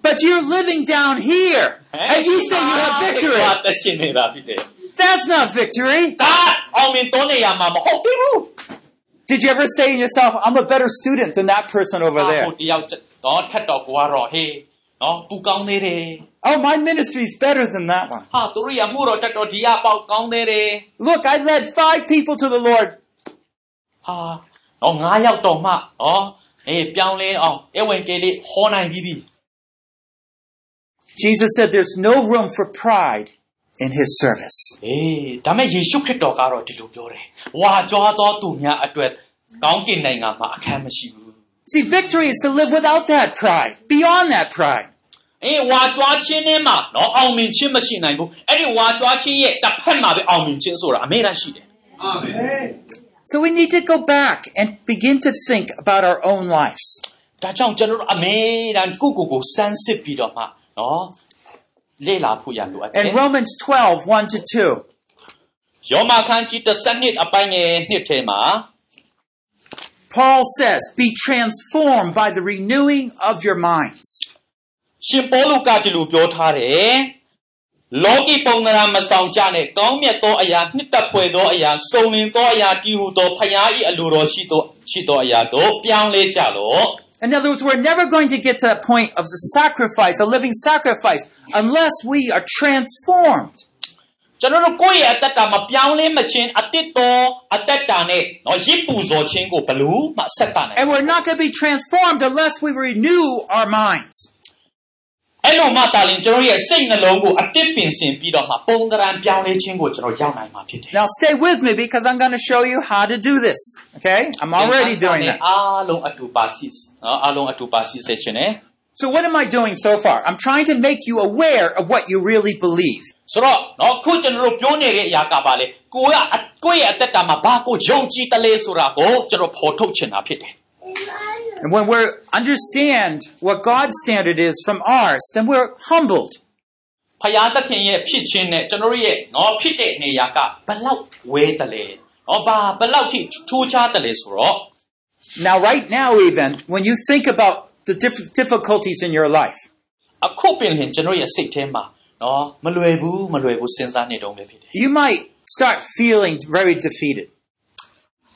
But you're living down here. And you say you have ဟာ victory. သက်ရှင်နေတာဖြစ်တယ် That's not victory. ။ဒါအောင်မြင်တော်နေရမှာမဟုတ်ဘူး Did you ever say in yourself, I'm a better student than that person over ဟာ there? ဟိုတယောက်တော့ထက်တော့ကိုကတော့ဟေးနော်ပူကောင်းသေးတယ် Oh, my ministry's better than that one. ဟာသူတို့ရမှုတော့တက်တော့ဒီကပေါက်ကောင်းသေးတယ် Look, I led five people to the Lord. ဟာနော်ငါးယောက်တော့မှနော်အေးပြောင်းလဲအောင်အဝင်ကလေးဟောနိုင်ပြီးပြီ Jesus said there's no room for pride in his service. အေးဒါမဲ့ယေရှုခရစ်တော်ကတော့ဒီလိုပြောတယ်ဝါကြွားသောသူများအတွက်ကောင်းကင်နိုင်ငံမှာအခန်းမရှိဘူး See, victory is to live without that pride, beyond that pride. အေးဝါကြွားခြင်းနဲ့မှနော်အောင်မြင်ခြင်းမရှိနိုင်ဘူးအဲ့ဒီဝါကြွားခြင်းရဲ့တစ်ဖက်မှာပဲအောင်မြင်ခြင်းဆိုတာအမေရရှိတယ် So we need to go back and begin to think about our own lives. ဒါကြောင့်ကျွန်တော်တို့အမေရန်ကိုကိုကိုစမ်းစစ်ပြီးတော့မှနော်လေ့လာဖို့ရလိုအပ်တယ် In Romans 12, 1 to 2, ယောမခန်းကြီးတစ်နှစ်အပိုင်းငယ်နှစ်ထဲမှာ Paul says, Be transformed by the renewing of your minds. ရှင်ပေါလုကဒီလိုပြောထားတယ် လောကီပုံသဏ္ဍာန်မဆောင်ကြနဲ့ကောင်းမြတ်သောအရာနှစ်သက်ဖွယ်သောအရာစုံလင်သောအရာတည်ဟူသောဖျား၏အလိုတော်ရှိသောရှိသောအရာတို့ပြောင်းလဲကြလော့ In other words, we're never going to get to that point of the sacrifice, a living sacrifice, unless we are transformed. ကျွန်တော်တို့ကိုယ့်ရဲ့အသက်တာမပြောင်းလဲမချင်းအတစ်တော်အသက်တာနဲ့နော်ရစ်ပူဇော်ခြင်းကိုဘလို့မှဆက်တာနိုင် And we're not going to be transformed unless we renew our minds. အဲ့လိုမှတာလင်ကျွန်တော်ရဲ့စိတ်နှလုံးကိုအတစ်ပင်ဆင်ပြီးတော့မှပုံသဏ္ဍာန်ပြောင်းလဲခြင်းကိုကျွန်တော်ရောက်နိုင်မှာဖြစ်တယ် Now stay with me because I'm going to show you how to do this. Okay? I'm already doing that. အားလုံးအတူပါစီနော်အားလုံးအတူပါစီဆက်ခြင်းနဲ့ So what am I doing so far? I'm trying to make you aware of what you really believe. ဆိုတော့နော်ခုကျွန်တော်တို့ပြောနေတဲ့အရာကပါလေကိုကအကိုယ့်ရဲ့အသက်တာမှာဘာကိုယုံကြည်တလဲဆိုတာကိုကျွန်တော်ဖော်ထုတ်ချင်တာဖြစ်တယ် And when we understand what God's standard is from ours, then we're humbled. ဖယားသခင်ရဲ့ဖြစ်ခြင်းနဲ့ကျွန်တော်တို့ရဲ့နော်ဖြစ်တဲ့နေရာကဘယ်လောက်ဝဲတလဲနော်ဘာဘယ်လောက်ထိထူးခြားတလဲဆိုတော့ Now, right now, even, when you think about the diff- difficulties in your life, အခုပင်လင်ကျွန်တော်ရဲ့စိတ်ထဲမှာနော်မလွယ်ဘူးမလွယ်ဘူးစဉ်းစားနေတော့ပဲဖြစ်တယ် you might start feeling very defeated.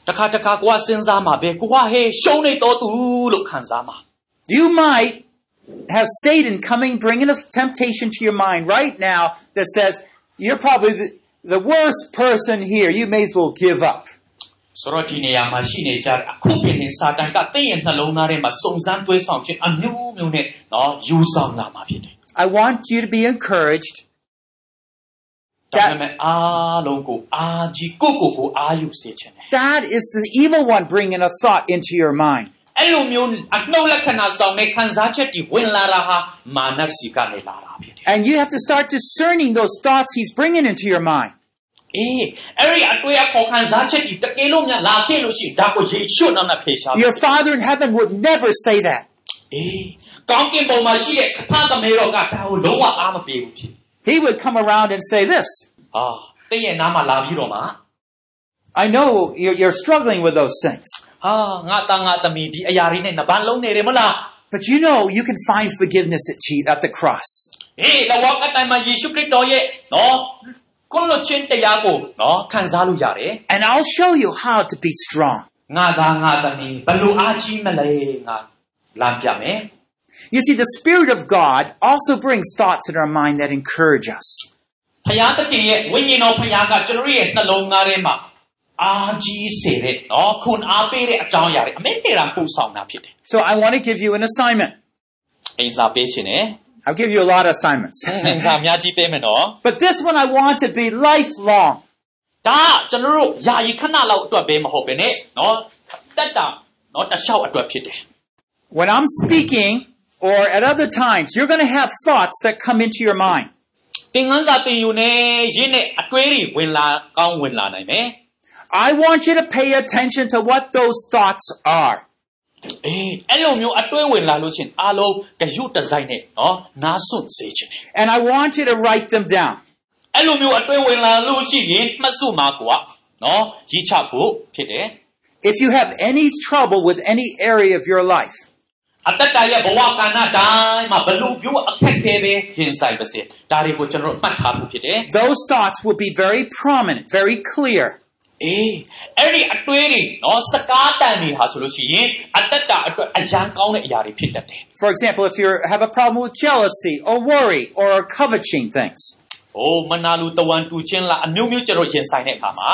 ဒ တခါတခါကိုကစဉ်းစားမှာပဲကိုကဟေးရှုံးနေတော့သူလို့ခံစားမှာ You might have Satan coming, bringing a temptation to your mind right now that says, you're probably the, the worst person here. You may as well give up. ဆိုတော့ဒီနေရာမှာရှိနေကြတဲ့အခုပင်လင်စာတန်ကတင့်ရဲ့နှလုံးသားထဲမှာစုံစမ်းတွေးဆောင်ခြင်းအမျိုးမျိုးနဲ့နော်ယူဆောင်လာမှာဖြစ်တယ် I want you to be encouraged ဒါပေမဲ့အားလုံးကိုအာကြီးကိုကိုကိုအာယူစေခြင်းတယ် that is the evil one bringing a thought into your mind. အဲ့လိုမျိုးအနှုတ်လက္ခဏာဆောင်တဲ့ခံစားချက်တွေဝင်လာတာဟာမာနစီကနေလာတာဖြစ်တယ် And you have to start discerning those thoughts he's bringing into your mind. အေးအဲ့ဒီအတွေ့အခေါ်ခံစားချက်တွေတကယ်လို့များလာခဲ့လို့ရှိရင်ဒါကိုရေချွတ်နောက်နဲ့ဖေရှား Your Father in heaven would never say that. အေးကောင်းကင်ဘုံမှာရှိတဲ့ခဖသမေတော်ကဒါကိုလုံးဝအားမပေးဘူးဖြစ် He would come around and say this. ဟာတည့်ရဲ့နားမှာလာပြီးတော့မှ I know you're, you're struggling with those things, ဟာငါသားငါသမီးဒီအရာတွေနဲ့နှပန်းလုံးနေတယ်မလား but you know you can find forgiveness at, Je- at the cross. ဟေးလောကတိုင်မှာယေရှုခရစ်တော်ရဲ့နော်ကိုလိုချင်းတရားကိုနော်ခံစားလို့ရတယ် And I'll show you how to be strong. ငါသားငါသမီးဘလို့အားကြီးမလဲငါလမ်းပြမယ် You see, the Spirit of God also brings thoughts in our mind that encourage us. ဖယားသခင်ရဲ့ဝိညာဉ်တော်ဖယားကကျွန်တော်တို့ရဲ့နှလုံးသားထဲမှာအားကြီးစေတဲ့နော်ခွန်အားပေးတဲ့အကြောင်းအရာတွေအမေပေတာပို့ဆောင်တာဖြစ်တယ် So I want to give you an assignment. အိမ်စာပေးရှင်နဲ့ I'll give you a lot of assignments. အိမ်စာအများကြီးပေးမယ်နော် but this one I want to be lifelong. ဒါကကျွန်တော်တို့ယာယီခဏလောက်အတွက်ပဲမဟုတ်ပဲနဲ့နော်တက်တာနော်တစ်လျှောက်အတွက်ဖြစ်တယ် When I'm speaking or at other times, you're going to have thoughts that come into your mind. သင်္ကန်းစာသင်ယူနေရင်းနဲ့အတွေးတွေဝင်လာကောင်းဝင်လာနိုင်မယ် I want you to pay attention to what those thoughts are. အေးအဲ့လိုမျိုးအတွေးဝင်လာလို့ရှရင်အားလုံးတရွတ်တစိုက်နဲ့နော်နားစွန့်စေခြင်းတယ် And I want you to write them down. အဲ့လိုမျိုးအတွေးဝင်လာလို့ရှိရင်မှတ်စုမှာကွာနော်ရေးချဖို့ဖြစ်တယ် If you have any trouble with any area of your life, အတ္တတရဲ့ဘဝကဏ္ဍတိုင်းမှာဘလို့မျိုးအခက်ခဲပဲရင်ဆိုင်ပါစေဒါတွေကိုကျွန်တော်တို့မှတ်ထားဖို့ဖြစ်တယ် those thoughts will be very prominent, very clear. အေးအဲ့ဒီအတွေးတွေနော်စကားတန်တွေဟာဆိုလို့ရှိရင်အတ္တတအတွက်အရန်ကောင်းတဲ့အရာတွေဖြစ်တတ်တယ် For example, if you have a problem with jealousy or worry or coveting things, ။အိုးမနာလူတဝန်တူချင်းလားအမျိုးမျိုးကျွန်တော်ရင်ဆိုင်တဲ့အခါမှာ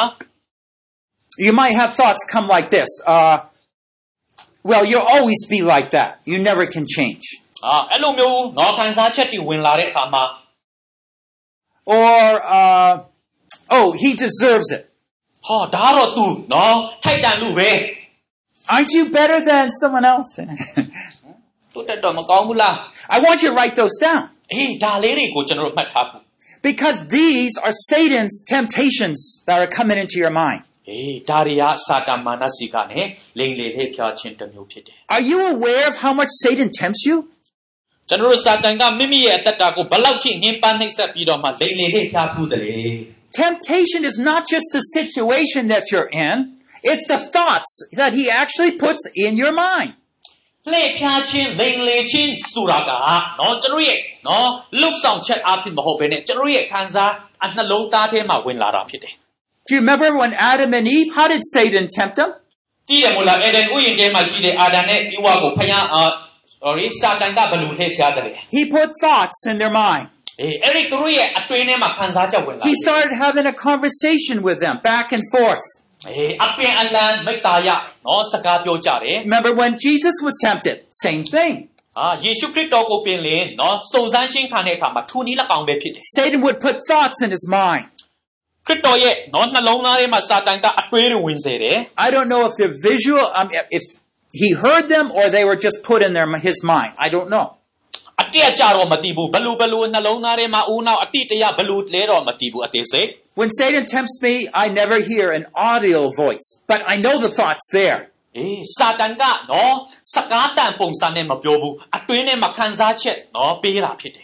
you might have thoughts come like this. Uh, well, you'll always be like that. You never can change. အာအဲ့လိုမျိုးနော်ခံစားချက်တွေဝင်လာတဲ့အခါမှာ Or, uh, oh, he deserves it. ဟောဒါကတော့ तू နော်ထိုက်တန်လူပဲ Aren't you better than someone else? သူတက်တော့မကောင်းဘူးလား I want you to write those down အေးဒါလေးတွေကိုကျွန်တော်တို့မှတ်ထားဖို့ because these are Satan's temptations that are coming into your mind. အေးဒါတွေကစာတမန်နစီကနေလိန်လေလှည့်ဖျားခြင်းတစ်မျိုးဖြစ်တယ် Are you aware of how much Satan tempts you? ကျွန်တော်တို့စာတန်ကမိမိရဲ့အတ္တတာကိုဘယ်လောက်ထိငင်းပန်းနှိပ်စက်ပြီးတော့မှလိန်လေလှည့်ဖျားဘူးတယ်လေ Temptation is not just the situation that you're in, it's the thoughts that he actually puts in your mind. လှည့်ဖျားခြင်းလိန်လေခြင်းဆိုတာကနော်ကျွန်တော်ရဲ့နော်လှုပ်ဆောင်ချက်အဖြစ်မဟုတ်ဘဲနဲ့ကျွန်တော်ရဲ့ခံစားအနှလုံးသားထဲမှာဝင်လာတာဖြစ်တယ် Do you remember when Adam and Eve, how did Satan tempt them? တည်တယ်မို့လားအေဒန်ဥယျာဉ်ထဲမှာရှိတဲ့အာဒံနဲ့ဤဝါကိုဖယားအာ sorry စာတန်ကဘယ်လိုလှည့်ဖျားတယ်လဲ He put thoughts in their mind. အေးအဲ့ဒီသူတို့ရဲ့အတွင်းထဲမှာခံစားချက်ဝင်လာတယ် He started having a conversation with them back and forth. အေးအပင်အလန်မိတ္တာယနော်စကားပြောကြတယ် Remember when Jesus was tempted? Same thing. အာယေရှုခရစ်တော်ကိုပြင်လင်နော်စုံစမ်းခြင်းခံတဲ့အခါမှာထူနီး၎င်းပဲဖြစ်တယ် Satan would put thoughts in his mind. ခရစ်တော်ရဲ့နော်နှလုံးသားထဲမှာစာတန်ကအတွေးတွေဝင်စေတယ် I don't know if they're visual, um, if he heard them or they were just put in their, his mind. I don't know. အတိအကျတော့မသိဘူးဘလူဘလူနှလုံးသားထဲမှာဦးနောက်အတိတရားဘလူလဲတော့မသိဘူးအသေးစိတ် When Satan tempts me, I never hear an audio voice, but I know the thoughts there. အေးစာတန်ကနော်စကားတန်ပုံစံနဲ့မပြောဘူးအတွင်းထဲမှာခံစားချက်နော်ပေးတာဖြစ်တယ်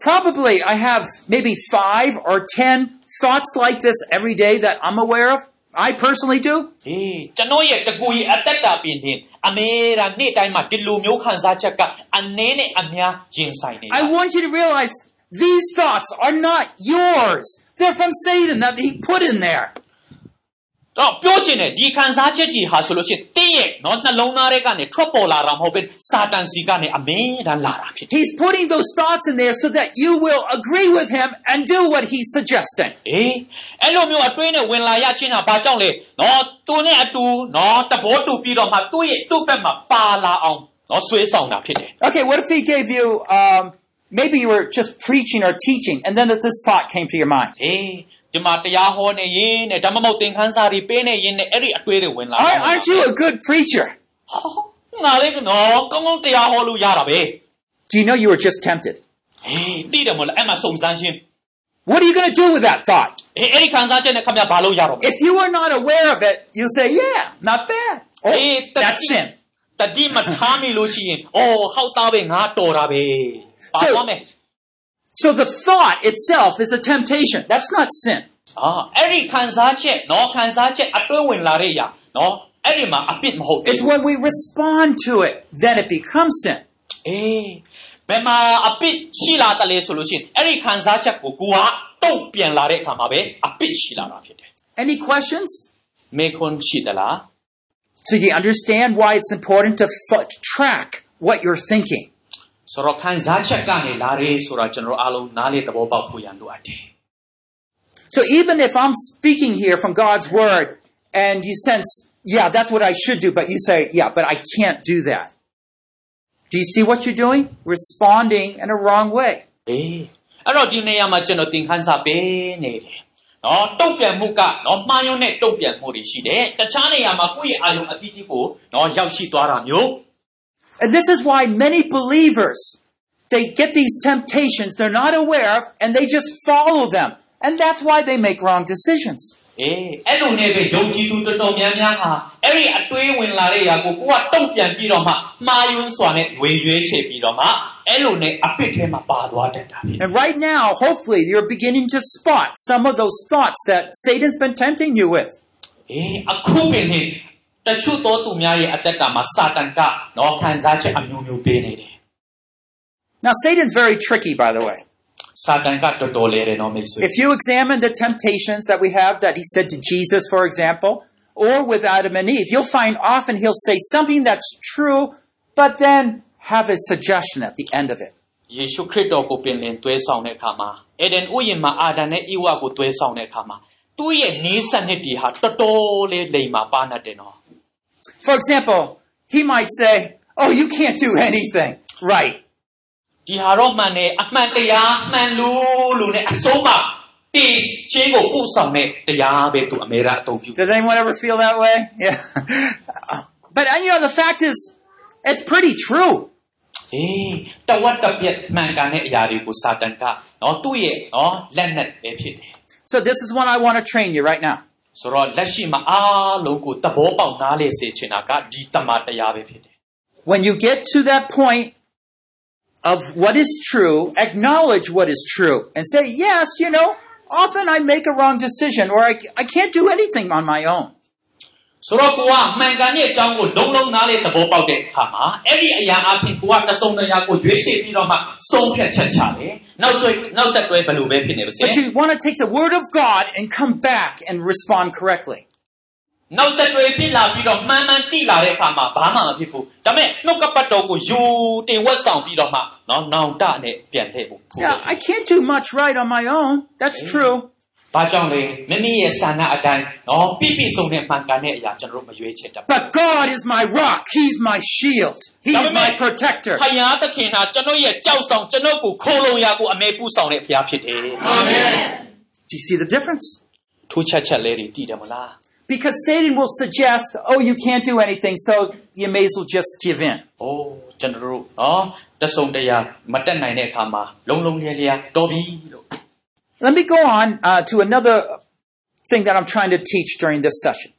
Probably I have maybe five or ten thoughts like this every day that I'm aware of. I personally do. အေးကျွန်တော်ရဲ့တကူကြီးအသက်တာပြင်ရင်အမေရာနေ့တိုင်းမှာဒီလိုမျိုးခံစားချက်ကအနည်းနဲ့အများရင်ဆိုင်နေတာ I want you to realize these thoughts are not yours. They're from Satan that he put in there. တော့ပြောချင်တယ်ဒီခံစားချက်ကြီးဟာဆိုလို့ရှိရင်တင်းရဲ့နော်နှလုံးသားထဲကနေထွက်ပေါ်လာတာမဟုတ်ဘဲစာတန်စီကနေအမင်းတန်းလာတာဖြစ်တယ် He's putting those thoughts in there so that you will agree with him and do what he's suggesting. အေးအဲ့လိုမျိုးအတွင်းနဲ့ဝင်လာရချင်းတာဘာကြောင့်လဲနော်သူနဲ့အတူနော်တဘောတူပြီးတော့မှသူ့ရဲ့သူ့ဘက်မှာပါလာအောင်နော်ဆွေးဆောင်တာဖြစ်တယ် Okay, what if he gave you, um, maybe you were just preaching or teaching, and then this thought came to your mind. အေး ဒီမှာတရားဟောနေရင်တဲ့ဓမ္မမုတ်သင်ခန်းစာတွေပေးနေရင်နဲ့အဲ့ဒီအတွေ့တွေဝင်လာ Aren't, aren't you a good preacher? ဟောငါလေးကနော်ကောင်းကောင်းတရားဟောလို့ရတာပဲ Do you know you were just tempted? အေးသိတယ်မို့လားအဲ့မှာစုံစမ်းခြင်း What are you going to do with that thought? အေးအဲ့ဒီခံစားချက်နဲ့ခင်ဗျာဘာလို့ရတော့မလဲ If you are not aware of it, you'll say, yeah, not bad. Oh, Eh, that's that's sin. တတိမထားမိလို့ရှိရင်အော်ဟောက်သားပဲငါတော်တာပဲပါ So- သွားမယ် So the thought itself is a temptation. That's not sin. အာအဲ့ဒီခံစားချက်နော်ခံစားချက်အတွင်းဝင်လာတဲ့အရာနော်အဲ့ဒီမှာအပြစ်မဟုတ်ဘူး It's when we respond to it, then it becomes sin. အေးဘယ်မှာအပြစ်ရှိလာတယ်လဲဆိုလို့ရှိရင်အဲ့ဒီခံစားချက်ကိုကိုကတုံ့ပြန်လာတဲ့အခါမှာပဲအပြစ်ရှိလာတာဖြစ်တယ် Any questions? မေခွန်းရှိသလား So you understand why it's important to f- track what you're thinking. ဆိုတော့ခံစားချက်ကနေလာတယ်ဆိုတာကျွန်တော်အားလုံးနားလေသဘောပေါက်ဖို့ရန်လိုအပ်တယ် So even if I'm speaking here from God's word and you sense, yeah, that's what I should do, but you say, yeah, but I can't do that. Do you see what you're doing? Responding in a wrong way. အေးအဲ့တော့ဒီနေရာမှာကျွန်တော်သင်ခန်းစာပေးနေတယ်နော်တုတ်ပြန်မှုကနော်မှားယွင်းတဲ့တုတ်ပြန်မှုတွေရှိတယ်တခြားနေရာမှာကိုယ့်ရဲ့အာရုံအသီးသီးကိုနော်ရောက်ရှိသွားတာမျိုး And this is why many believers, they get these temptations they're not aware of and they just follow them. And that's why they make wrong decisions. အေးအဲ့လိုနဲ့ပဲယုံကြည်သူတော်တော်များများဟာအဲ့ဒီအတွေးဝင်လာတဲ့ຢာကိုကိုကတုတ်ပြန်ပြီးတော့မှမှားယွင်းစွာနဲ့ဝေရွေးချေပြီးတော့မှအဲ့လိုနဲ့အပစ်ထဲမှာပါသွားတတ်တာဖြစ် And right now, hopefully, you're beginning to spot some of those thoughts that Satan's been tempting you with. အေးအခုပင်ဟင် တချို့သောသူများရဲ့အတက်ကမှာစာတန်ကနော်ခံစားချက်အမျိုးမျိုးပေးနေတယ် Now, Satan's very tricky, by the way. စာတန်ကတော်တော်လေးတယ်နော်မိတ်ဆွေ If you examine the temptations that we have that he said to Jesus, for example, or with Adam and Eve, you'll find often he'll say something that's true, but then have a suggestion at the end of it. ယေရှုခရစ်တော်ကိုပင်လင်တွဲဆောင်တဲ့အခါမှာအေဒန်ဥယျာဉ်မှာအာဒံနဲ့ဣဝကိုတွဲဆောင်တဲ့အခါမှာသူ့ရဲ့နေဆက်နှစ်တီဟာတော်တော်လေးလိမ်မာပါနတ်တယ်နော် For example, he might say, Oh, you can't do anything. Right. ဒီဟာတော့မှန်တယ်အမှန်တရားမှန်လို့လို့ ਨੇ အဆုံးမှာတေးချင်းကိုပို့ဆောင်တဲ့တရားပဲသူအမေရာအသုံးပြု Does anyone ever feel that way? Yeah. But, uh, you know, the fact is, it's pretty true. အေးတဝတ်တပြက်မှန်ကန်တဲ့အရာတွေကိုစာတန်ကနော်သူ့ရဲ့နော်လက်နဲ့ပဲဖြစ်တယ် So this is what I want to train you right now. ဆိုတော့လက်ရှိမှာအားလုံးကိုသဘောပေါက်နားလေစေချင်တာကဒီတမန်တရားပဲဖြစ်တယ် When you get to that point of what is true, acknowledge what is true and say, yes, you know, often I make a wrong decision or I, I can't do anything on my own. ဆိုတော့ကိုကမှန်ကန်တဲ့အကြောင်းကိုလုံးလုံးနားလေသဘောပေါက်တဲ့အခါမှာအဲ့ဒီအရာအဖြစ်ကိုကတစုံတရာကိုရွေးချယ်ပြီးတော့မှဆုံးဖြတ်ချက်ချတယ်နောက်ဆွေနောက်ဆက်တွဲဘယ်လိုပဲဖြစ်နေပါစေ But you want to take the word of God and come back and respond correctly. နောက်ဆက်တွဲဖြစ်လာပြီးတော့မှန်မှန်တိလာတဲ့အခါမှာဘာမှမဖြစ်ဘူးဒါပေမဲ့နှုတ်ကပတ်တော်ကိုယူတင်ဝက်ဆောင်ပြီးတော့မှနော်နောင်တနဲ့ပြန်လှည့်ဖို့ Yeah, I can't do much right on my own. That's true. ဘာကြောင့်လဲမိမိရဲ့ဆန္ဒအတိုင်းနော်ပြည့်ပြည့်စုံတဲ့မှန်ကန်တဲ့အရာကျွန်တော်တို့မရွေးချယ်တတ်ဘူး But God is my rock. He's my shield. He's my protector. ဖယားသခင်ဟာကျွန်တော်ရဲ့ကြောက်ဆောင်ကျွန်တော်ကိုခိုးလုံရာကိုအမေပူဆောင်တဲ့ဖရားဖြစ်တယ် Do you see the difference? ထူးချက်ချက်လေးတွေတည်တယ်မလား Because Satan will suggest, oh, you can't do anything, so you may as well just give in. ။အိုးကျွန်တော်တို့နော်တဆုံတရာမတက်နိုင်တဲ့အခါမှာလုံလုံလျလျတော်ပြီလို့ Let me go on uh, to another thing that I'm trying to teach during this session.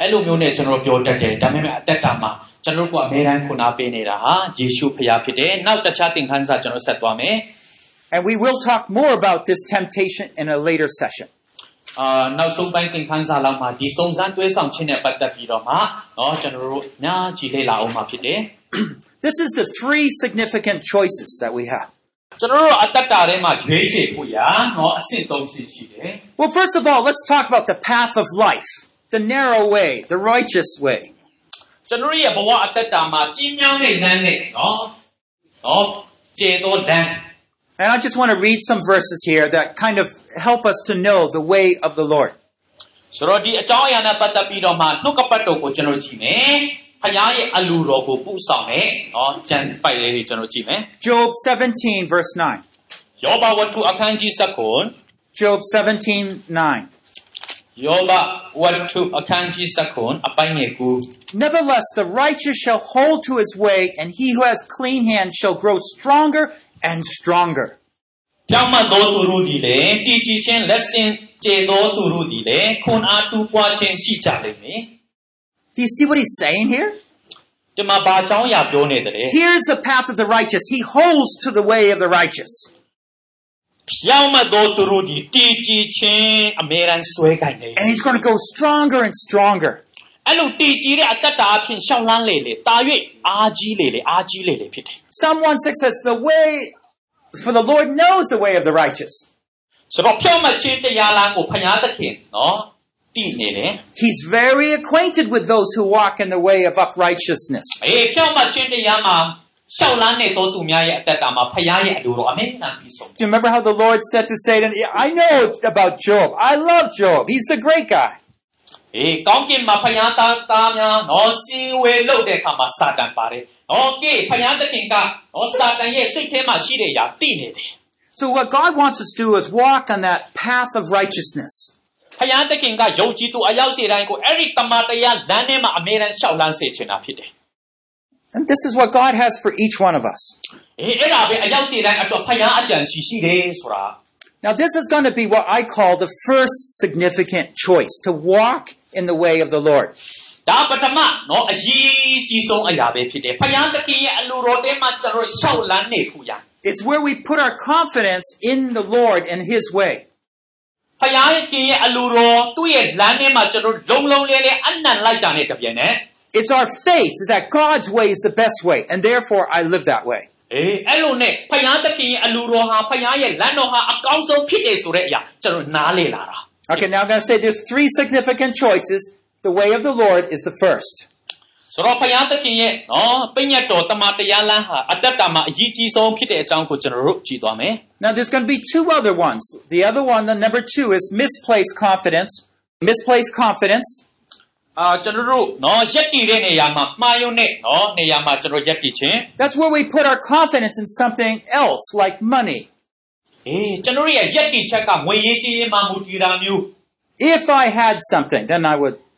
အဲ့လိုမျိုးနဲ့ကျွန်တော်တို့ပြောတတ်တယ်ဒါပေမဲ့အသက်တာမှာကျွန်တော်တို့ကအများအားခုနာပေးနေတာဟာယေရှုဖရားဖြစ်တယ်။နောက်တခြားသင်ခန်းစာကျွန်တော်ဆက်သွားမယ် And we will talk more about this temptation in a later session. ။အာနောက်ဆုံးပိုင်းသင်ခန်းစာလောက်မှာဒီစုံစမ်းတွဲဆောင်ခြင်းနဲ့ပတ်သက်ပြီးတော့မှနော်ကျွန်တော်တို့အများကြီးလေ့လာအောင်မှာဖြစ်တယ် This is the three significant choices that we have. ။ ကျွန်တော်တို့အသက်တာထဲမှာရွေးချယ်ဖို့ရာနော်အဆင့်၃ဆင့်ရှိတယ် Well, first of all, let's talk about the path of life. ။ the narrow way, the righteous way. ကျွန်တော်ရဲ့ဘဝအသက်တာမှာကြီးမြောင်းတဲ့လမ်းနဲ့နော်နော်ကျေသောလမ်း And I just want to read some verses here that kind of help us to know the way of the Lord. ဆိုတော့ဒီအကြောင်းအရာနဲ့ပတ်သက်ပြီးတော့မှနှုတ်ကပတ်တော်ကိုကျွန်တော်ကြည့်မယ် ဖခင်ရဲ့အလူတော်ကိုပို့ဆောင်မယ်နော်ကျန်ပိုက်လေးတွေကျွန်တော်ကြည့်မယ် Job 17, verse 9. ယောဘဝတ္ထုအခန်းကြီး7 Job 17, 9. ယောဘဝတ္ထုအခန်းကြီး7အပိုင်းငယ်9 Nevertheless, the righteous shall hold to his way, and he who has clean hands shall grow stronger and stronger. ပြောင်းမတ်သောသူတို့သည်လည်းတည်ကြည်ခြင်းလက်ဆင့်ကျေသောသူတို့သည်လည်းခွန်အားတူပွားခြင်းရှိကြလိမ့်မယ် Do you see what he's saying here? ဒီမှာဘာကြောင်းအရာပြောနေတယ်လဲ Here's the path of the righteous. He holds to the way of the righteous. ပြောင်းမတ်သောသူတို့သည်တည်ကြည်ခြင်းအမြဲတမ်းဆွဲကိုင်နေ And he's going to go stronger and stronger. အဲ့လိုတည်ကြည်တဲ့အတ္တတာအဖြစ်ရှောင်းလန်းလေလေတာ၍အားကြီးလေလေအားကြီးလေလေဖြစ်တယ် Psalm 1 6 says, The way, for the Lord knows the way of the righteous. ဆိုတော့ဖြောင့်မတ်ခြင်းတရားလမ်းကိုဖျားသခင်နော်တည်နေတယ် He's very acquainted with those who walk in the way of uprightness. Do you remember how the Lord said to Satan, I know about Job. I love Job. He's a great guy. So what God wants us to do is walk on that path of righteousness. ဖျားသခင်ကယုံကြည်သူအရောက်စေတိုင်းကိုအဲ့ဒီတမန်တရားလမ်းထဲမှာအမြဲတမ်းရှောက်လန်းစေချင်တာဖြစ်တယ် And this is what God has for each one of us. အေးအဲ့ဒါပဲအရောက်စေတိုင်းအတွက်ဖျားအကြံရှိရှိတယ်ဆိုတာ Now this is going to be what I call the first significant choice, to walk in the way of the Lord. ဒါပထမနော်အရေးကြီးဆုံးအရာပဲဖြစ်တယ်ဖျားသခင်ရဲ့အလိုတော်ထဲမှာကျွန်တော်ရှောက်လန်းနေခုရ It's where we put our confidence in the Lord and His way. ဖျားခင်ရဲ့အလိုတော်သူ့ရဲ့လမ်းထဲမှာကျွန်တော်လုံလုံလေးလေးအနံ့လိုက်တာနဲ့တပြိုင်နက် It's our faith that God's way is the best way, and therefore I live that way. အေးအဲ့လိုနဲ့ဖယားသခင်ရဲ့အလူတော်ဟာဖယားရဲ့လမ်းတော်ဟာအကောင်းဆုံးဖြစ်တယ်ဆိုတဲ့အရာကျွန်တော်နားလေလာတာ Okay, now I'm going to say there's three significant choices. The way of the Lord is the first. ဆိုတော့ဖယားသခင်ရဲ့နော်ပြည့်ညတ်တော်တမန်တရားလမ်းဟာအတ္တတာမှာအရေးကြီးဆုံးဖြစ်တဲ့အကြောင်းကိုကျွန်တော်တို့ကြည့်သွားမယ် Now there's going to be two other ones. The other one, the number two, is misplaced confidence. Misplaced confidence. အာကျွန်တော်တို့နော်ရက်တည်တဲ့နေရာမှာမှားယွင်းတဲ့နော်နေရာမှာကျွန်တော်ရက်တည်ခြင်း That's where we put our confidence in something else, like money. အေးကျွန်တော်ရဲ့ရက်တည်ချက်ကငွေရေးကြေးရေးမှာမူတည်တာမျိုး If I had something, then I would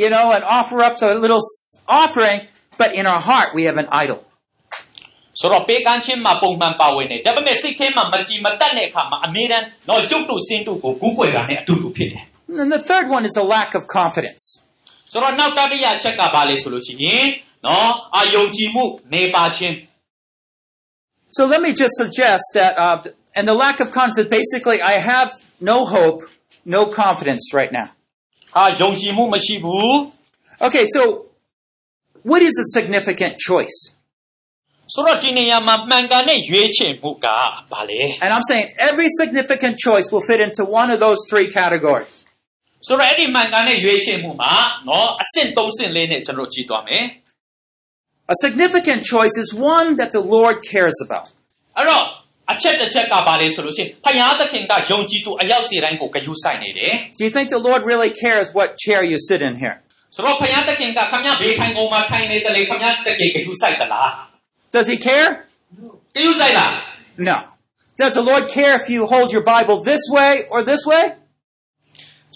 you know, and offer up a little s- offering, but in our heart we have an idol. ဆိုတော့ပေကန်းချင်းမှာပုံမှန်ပါဝင်နေဒါပေမဲ့စိတ်ထဲမှာမကြည်မတက်တဲ့အခါမှာအမေးတမ်းနော်ရုပ်တုစင်းတုကိုကူးကွယ်တာနဲ့အတူတူဖြစ်တယ် And then the third one is a lack of confidence. ဆိုတော့နောက်တတိယချက်ကဘာလဲဆိုလို့ရှိရင်နော်အာယုံကြည်မှုနေပါခြင်း So let me just suggest that, uh, and the lack of confidence, basically, I have no hope, no confidence right now. ဟာယုံကြည်မှုမရှိဘူး Okay, so what is a significant choice? ဆိုတော့ဒီနေရာမှာမှန်ကန်တဲ့ရွေးချယ်မှုကဘာလဲ And I'm saying every significant choice will fit into one of those three categories. ဆိုတော့အဲ့ဒီမှန်ကန်တဲ့ရွေးချယ်မှုမှာနော်အဆင့်၃ဆင့်လေးနဲ့ကျွန်တော်ကြည့်သွားမယ် A significant choice is one that the Lord cares about. အဲ့တော့ အချက်တစ်ချက်ကဘာလဲဆိုလို့ရှိရင်ဖယားသခင်ကယုံကြည်သူအယောက်စီတိုင်းကိုဂရုစိုက်နေတယ် Do you think the Lord really cares what chair you sit in here? ဆိုတော့ဖယားသခင်ကခမရဘေးခိုင်ကုန်မှာထိုင်နေတယ်လေခမရတကယ်ဂရုစိုက်သလား Does He care? ဂရုစိုက်လား No. Does the Lord care if you hold your Bible this way or this way?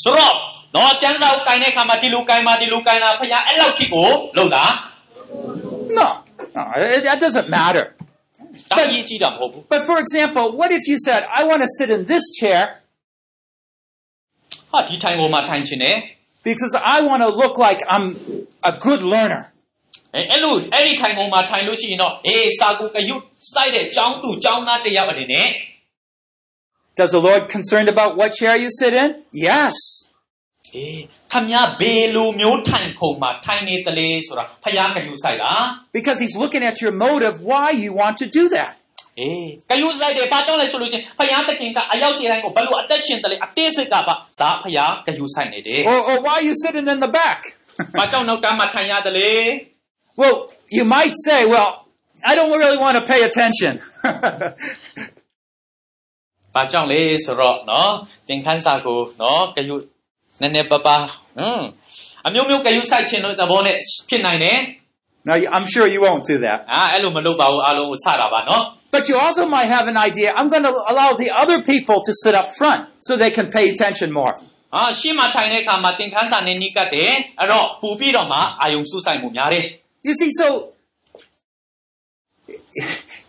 ဆိုတော့တော့ကျမ်းစာကိုကိုင်တဲ့အခါမှာဒီလိုကိုင်မှာဒီလိုကိုင်တာဖယားအဲ့လောက်ထိကိုလုံတာ No. No, it- that doesn't matter. ဒါအရေးကြီးတာမဟုတ်ဘူး But for example, what if you said, I want to sit in this chair, ဟာဒီထိုင်ကုန်မှာထိုင်ချင်တယ် because I want to look like I'm a good learner. အဲအဲ့လိုအဲ့ဒီထိုင်ပုံမှာထိုင်လို့ရှိရင်တော့အေးစာကူကယုစိုက်တဲ့ចောင်းသူចောင်းသားတစ်ယောက်အနေနဲ့ Does the Lord concerned about what chair you sit in? Yes. အေး ခမည်းဘယ်လိုမျိုးထိုင်ခုံမှာထိုင်နေတလဲဆိုတာဖယားကယူဆိုင်လား Because he's looking at your motive why you want to do that. အေးကယူဆိုင်တယ်ဘာကြောင့်လဲဆိုလို့ချင်းဖယားတခင်ကအရောက်စီတိုင်းကိုဘယ်လိုအသက်ရှင်တလဲအသေးစိတ်ကပါဇာဖယားကယူဆိုင်နေတယ် Or, or why are you sitting in the back? ဘာကြောင့်နောက်တန်းမှာထိုင်ရတလဲ well, you might say, well, I don't really want to pay attention. ဘာကြောင့်လဲဆိုတော့နော်သင်ခန်းစာကိုနော်ကယူ နည်းနည်းပါးပါဟွန်းအမျိုးမျိုးကယူဆိုင်ခြင်းလို့သဘောနဲ့ဖြစ်နိုင်တယ် now, you- I'm sure you won't do that. အာအဲ့လိုမလုပ်ပါဘူးအားလုံးကိုစတာပါနော် But you also might have an idea, I'm going to allow the other people to sit up front so they can pay attention more. ဟာရှေ့မှာထိုင်တဲ့အခါမှာသင်ခန်းစာနဲ့နီးကပ်တယ်အဲ့တော့ပူပြီးတော့မှအာယုံစုဆိုင်မှုများတယ် You see, so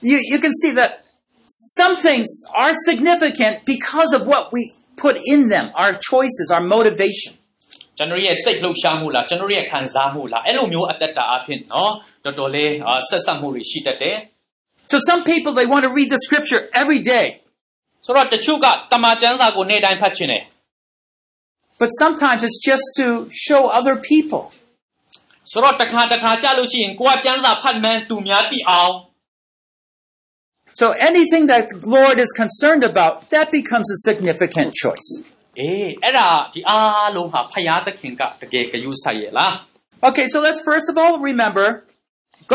you, you can see that some things are significant because of what we put in them, our choices, our motivation. ကျွန်တော်ရဲ့စိတ်လှုပ်ရှားမှုလားကျွန်တော်ရဲ့ခံစားမှုလားအဲ့လိုမျိုးအတ္တတာအဖြစ်နော်တော်တော်လေးအာဆက်ဆက်မှုတွေရှိတတ်တယ် So some people, they want to read the scripture every day, ဆိုတော့တချို့ကတမန်ကျမ်းစာကိုနေ့တိုင်းဖတ်ခြင်းတယ် but sometimes it's just to show other people. ဆိုတော့တစ်ခါတစ်ခါကြာလို့ရှိရင်ကိုကကျမ်းစာဖတ်မှန်းသူများသိအောင် So anything that the Lord is concerned about, that becomes a significant choice. အေးအဲ့ဒါဒီအားလုံးဟာဖယားသခင်ကတကယ်ဂရုစိုက်ရဲ့လား Okay, so let's first of all remember,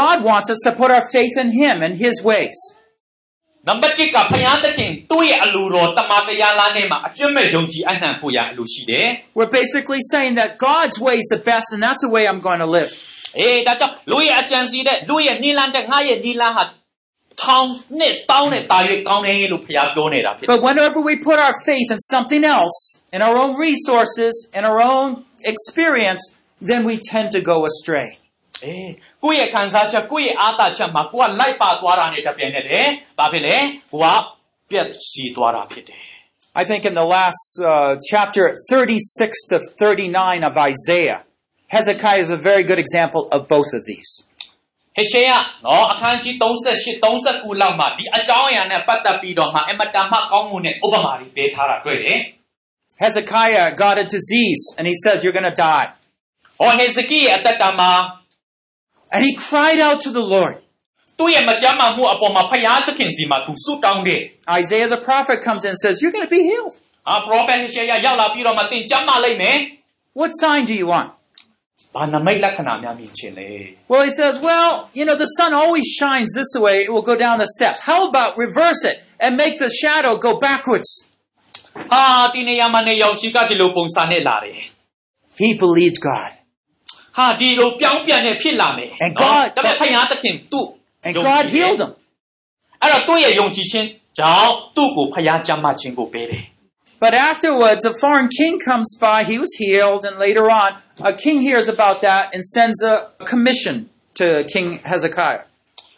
God wants us to put our faith in Him and His ways. နံပါတ်1ကဖယားသခင်သူ့ရဲ့အလိုတော်တမန်တရားလားနဲ့မှာအကျွတ်မဲ့ယုံကြည်အနှံဖို့ရအလိုရှိတယ် We're basically saying that God's way is the best and that's the way I'm going to live. အေးဒါကြောင့်လူရဲ့အကြံစီတဲ့လူရဲ့နီလန်းတဲ့ငါရဲ့နီလန်းဟာ ထောင်နှစ်တောင်းနဲ့တာ၍ကောင်းတယ်လို့ဖယားပြောနေတာဖြစ်တယ် But whenever we put our faith in something else, in our own resources, in our own experience, then we tend to go astray. အေးကိုယ့်ရဲ့ခံစားချက်ကိုယ့်ရဲ့အားသာချက်မှာကိုကလိုက်ပါသွားတာနဲ့တပြိုင်နက်တည်းဘာဖြစ်လဲကိုကပြက်စီသွားတာဖြစ်တယ် I think in the last uh, chapter 36 to 39 of Isaiah, Hezekiah is a very good example of both of these. ဟေရှေယနော်အခန်းကြီး38 39လောက်မှာဒီအကြောင်းအရာနဲ့ပတ်သက်ပြီးတော့မှအမတန်မှကောင်းမှုနဲ့ဥပမာတွေပေးထားတာတွေ့တယ် Hezekiah got a disease and he says, You're going to die. ။ဟောဟေဇကိရဲ့အသက်တာမှာ And he cried out to the Lord. သူ့ရဲ့မကြမ်းမာမှုအပေါ်မှာဖယားသခင်စီမှာသူဆုတောင်းတယ် Isaiah the prophet comes in and says, You're going to be healed. ။ဟာပရောဖက်ဟေရှေယရောက်လာပြီးတော့မှသင်ကြမ်းမာလိုက်မယ် What sign do you want? ။ Well, he says, well, you know, the sun always shines this way, it will go down the steps. How about reverse it and make the shadow go backwards? He believed God. And God, and God healed him. But afterwards, a foreign king comes by, he was healed, and later on, a king hears about that and sends a commission to King Hezekiah.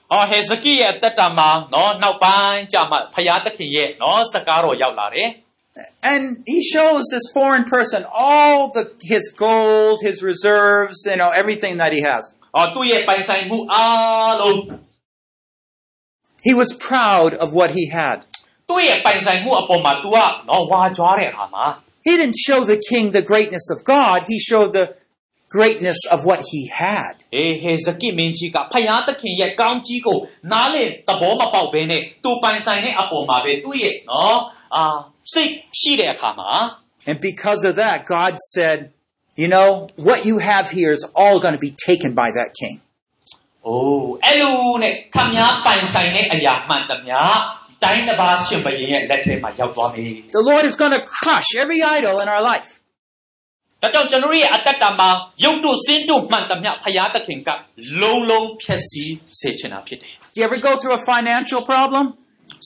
။ဟောဟေဇကိရဲ့အသက်တာမှာနော်နောက်ပိုင်းကျမှဖယားသခင်ရဲ့နော်စကားတော်ရောက်လာတယ်။ And he shows this foreign person all the his gold, his reserves, you know, everything that he has. ဟောသူ့ရဲ့ပိုင်ဆိုင်မှုအားလုံး He was proud of what he had. သူ့ရဲ့ပိုင်ဆိုင်မှုအပေါ်မှာ तू ကနော်ဝါကြွားတဲ့အခါမှာ He didn't show the king the greatness of God, he showed the greatness of what he had. အေးဟေဇကိမင်းကြီးကဖယားသခင်ရဲ့ကောင်းကြီးကိုနားလေသဘောမပေါက်ဘဲနဲ့သူပိုင်ဆိုင်တဲ့အပေါ်မှာပဲသူ့ရဲ့နော်အာစိတ်ရှိတဲ့အခါမှာ And because of that, God said, you know, what you have here is all going to be taken by that king. အိုးအဲ့လိုနဲ့ခမည်းပိုင်ဆိုင်တဲ့အရာမှန်သမျှ တိုင်းတစ်ပါးရှင်ဘရင်ရဲ့လက်ထဲမှာရောက်သွားပြီ The Lord is going to crush every idol in our life. ဒါကြောင့်ကျွန်တော်ရဲ့အတ္တတာမှာယုတ်တို့စင်းတို့မှန်သမျှဖယားသခင်ကလုံးလုံးဖျက်ဆီးစေချင်တာဖြစ်တယ် Do you ever go through a financial problem?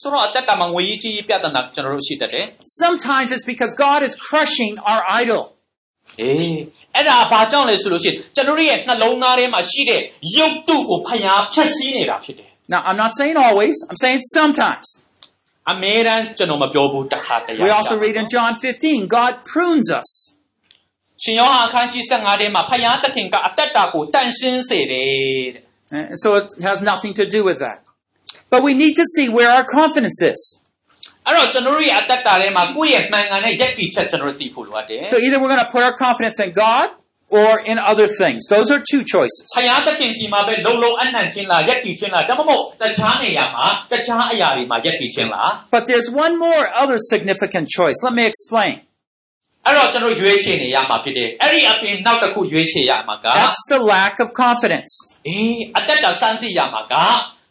ဆိုတော့အတ္တတာမှာငွေကြီးကြီးပြဿနာကျွန်တော်တို့ရှိတတ်တယ် Sometimes it's because God is crushing our idol. အေးအဲ့ဒါဘာကြောင့်လဲဆိုလို့ရှိရင်ကျွန်တော်ရဲ့နှလုံးသားထဲမှာရှိတဲ့ယုတ်တုကိုဖျားဖျက်ဆီးနေတာဖြစ်တယ် Now, I'm not saying always, I'm saying sometimes. အမေရန်ကျွန်တော်မပြောဘူးတစ်ခါတည်း We also read in John 15, God prunes us. ရှင်ယောဟန်အခန်းကြီး15ထဲမှာဖယားသခင်ကအသက်တာကိုတန်ရှင်းစေတယ်တဲ့ And so it has nothing to do with that. But we need to see where our confidence is. အဲ့တော့ကျွန်တော်တို့ရဲ့အသက်တာထဲမှာကိုယ့်ရဲ့မှန်ကန်တဲ့ယက်တီချက်ကျွန်တော်တို့သိဖို့လိုအပ်တယ် So either we're going to put our confidence in God or in other things. Those are two choices. ဖယားသခင်စီမှာပဲလုံလုံအနှံ့ချင်းလားယက်တီချင်းလားဒါမှမဟုတ်တခြားနေရာမှာတခြားအရာတွေမှာယက်တီချင်းလား But there's one more other significant choice. Let me explain. အဲ့တော့ကျွန်တော်ရွေးချယ်နေရမှာဖြစ်တယ်အဲ့ဒီအပြင်နောက်တစ်ခုရွေးချယ်ရမှာက That's the lack of confidence. အေးအသက်တာစမ်းစစ်ရမှာက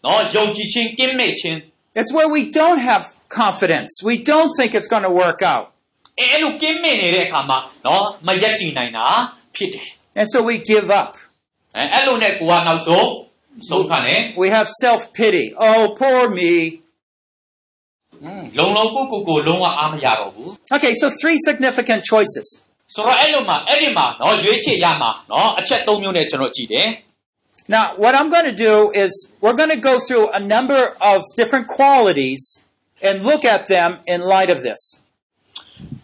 နော်ယုံကြည်ခြင်းကင်းမဲ့ခြင်း It's where we don't have confidence. We don't think it's going to work out. အဲအဲ့လိုကင်းမဲ့နေတဲ့အခါမှာနော်မယက်တည်နိုင်တာ ဖြစ်တယ် And so we give up. အဲအဲ့လိုနဲ့ကိုကနောက်ဆုံးဆုံးခံတယ် We have self pity. Oh, poor me. อืมလုံလုံကိုကိုကိုလုံးဝအားမရတော့ဘူး Okay, so three significant choices. ဆိုတော့အဲ့လိုမှာအဲ့ဒီမှာနော်ရွေးချယ်ရမှာနော်အချက်၃မျိုးနဲ့ကျွန်တော်ကြည့်တယ် Now, what I'm going to do is we're going to go through a number of different qualities and look at them in light of this.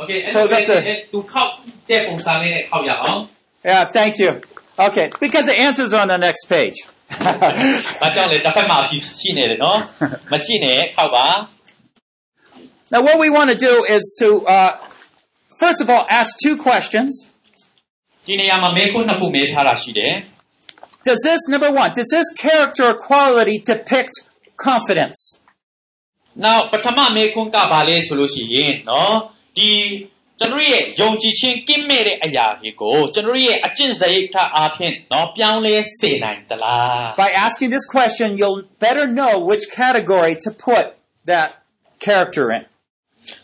Okay အဲ့ Close ဒါ up the- သူခောက်တဲ့ပုံစံလေးနဲ့ခောက်ရအောင် Yeah, thank you. Okay, because the answer's on the next page. ဘာကြောင့်လဲတစ်ဖက်မှာရှိနေတယ်နော်မကြည့်နဲ့ခောက်ပါ now, what we want to do is to, uh, first of all, ask two questions. ဒီနေရာမှာမေးခွန်းနှစ်ခုမေးထားတာရှိတယ် Does this, number one, does this character or quality depict confidence? Now ပထမမေးခွန်းကဘာလဲဆိုလို့ရှိရင်နော် ဒီကျွန်တော်ရဲ့ယုံကြည်ခြင်းကင်းမဲ့တဲ့အရာတွေကိုကျွန်တော်ရဲ့အကျင့်စရိတ်ထားအားဖြင့်နော်ပြောင်းလဲစေနိုင်သလား By asking this question, you'll better know which category to put that character in.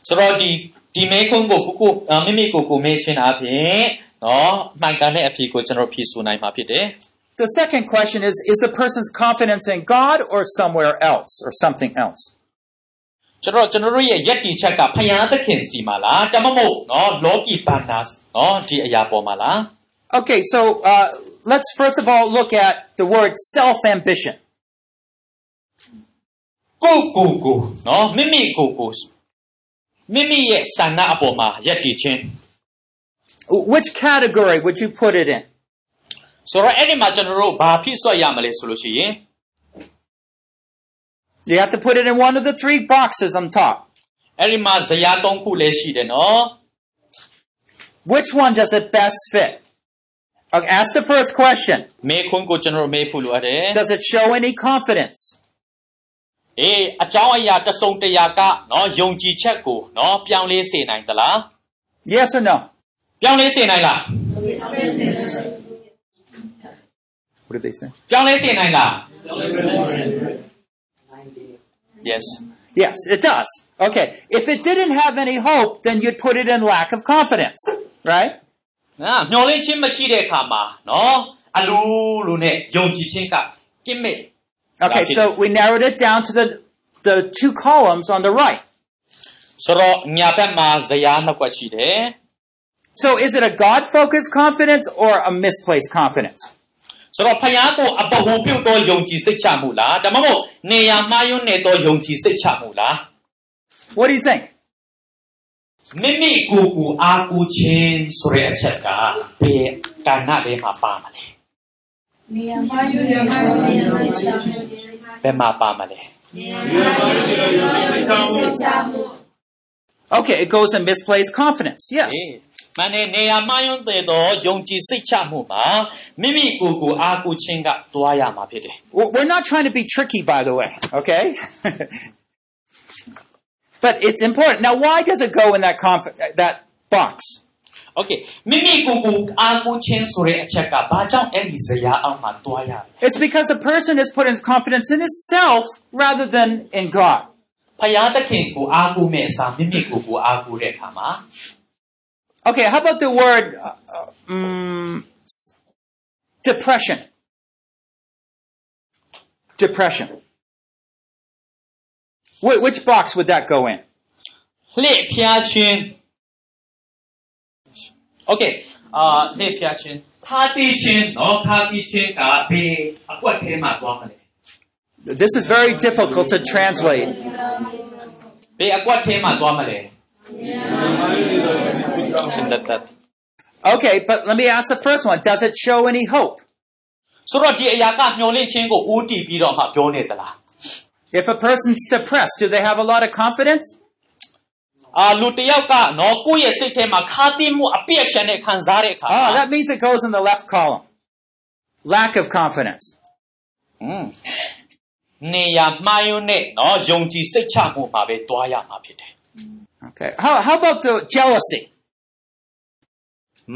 ဆိုတော့ဒီဒီမေးခွန်းကိုကိုကိုအာမိမိကိုကိုမေးခြင်းအားဖြင့်နော်မှန်ကန်တဲ့အဖြေကိုကျွန်တော်ဖြေဆိုနိုင်မှာဖြစ်တယ် The second question is, is the person's confidence in God or somewhere else or something else? ကျွန်တော်ကျွန်တော်တို့ရဲ့ယက်တီချက်ကဖယားသခင်စီမှာလားတမမဟုတ်နော်လောကီပန္နာနော်ဒီအရာပေါ်မှာလား Okay, so uh, let's first of all look at the word self-ambition. ကိုကိုကိုနော်မိမိကိုကိုမိမိရဲ့ဆန္ဒအပေါ်မှာယက်တီခြင်း Which category would you put it in? ဆိုတော့အဲ့ဒီမှာကျွန်တော်တို့ဘာဖြစ်ဆွတ်ရမလဲဆိုလို့ရှိရင် You have to put it in one of the three boxes on top. အဲ့ဒီမှာဇယား၃ခုလည်းရှိတယ်နော် Which one does it best fit? Okay, ask the first question. မေခွန်းကိုကျွန်တော်တို့မေးဖို့လိုအပ်တယ် Does it show any confidence? အေးအကြောင်းအရာတစ်စုံတစ်ရာကနော်ယုံကြည်ချက်ကိုနော်ပြောင်းလဲစေနိုင်သလား Yes or no? ပြောင်းလဲစေနိုင်လား What did they say? ပြောင်းလဲစေနိုင်လား Yes Yes, it does. Okay, if it didn't have any hope, then you'd put it in lack of confidence, right? နာမျောလင်းခြင်းမရှိတဲ့အခါမှာနော်အလိုလိုနဲ့ယုံကြည်ခြင်းကကင်းမဲ့ Okay, Lack- so we narrowed it down to the the two columns on the right. ဆိုတော့ညာဘက်မှာဇယားနှစ်ခွက်ရှိတယ် So is it a God-focused confidence or a misplaced confidence? ဆိုတော့ဖယားကိုအပဟုပြုတ်သောယုံကြည်စိတ်ချမှုလားဒါမှမဟုတ်နေရာမှားယွင်းနေသောယုံကြည်စိတ်ချမှုလား What do you think? မိမိကိုယ်ကိုအားကိုးခြင်းဆိုတဲ့အချက်ကဘယ်ကဏ္ဍလေးမှာပါမလဲ နေရာမှာယူရမှာနေရာမှာချာမှု ဘယ်မှာပါမလဲ နေရာမှာယူရမှာချာမှု Okay, it goes in misplaced confidence. Yes. အေး မန်နေနေရာမှားယွင်းတဲ့သောယုံကြည်စိတ်ချမှုမှာမိမိကိုယ်ကိုအားကိုးခြင်းကတွားရမှာဖြစ်တယ် Well, We're not trying to be tricky, by the way, okay? but it's important. Now, why does it go in that conf- that box? ။ Okay မိမိကိုယ်ကိုအားကိုးခြင်းဆိုတဲ့အချက်ကဘာကြောင့်အဲ့ဒီဇယားအောင်မှာတွားရလဲ It's because a person is putting confidence in himself rather than in God. ။ဖယားသခင်ကိုအားကိုးမဲ့အစားမိမိကိုယ်ကိုအားကိုးတဲ့အခါမှာ Okay, how about the word uh, um, depression? Depression. Wh- which box would that go in? 裂片区。Okay, uh, 裂片区。他地区，喏，他地区噶比啊，我偏嘛光个嘞。This is very difficult to translate. 比啊，我偏嘛光个嘞。လဲစင်တတ် Okay, but let me ask the first one. Does it show any hope? ဆိုတော့ဒီအရာကမျောလင့်ခြင်းကိုဦးတည်ပြီးတော့မှပြောနေသလား If a person's depressed, do they have a lot of confidence? အာလူတစ်ယောက်ကနော်ကိုယ့်ရဲ့စိတ်ထဲမှာခါတီးမှုအပြည့်ရှန်နဲ့ခံစားတဲ့အခါ Oh, that means it goes in the left column. Lack of confidence. ဟွန်းနေရမှားယွန်းနဲ့နော်ယုံကြည်စိတ်ချမှုမှာပဲတွားရမှာဖြစ်တယ် Okay. How, how about the jealousy?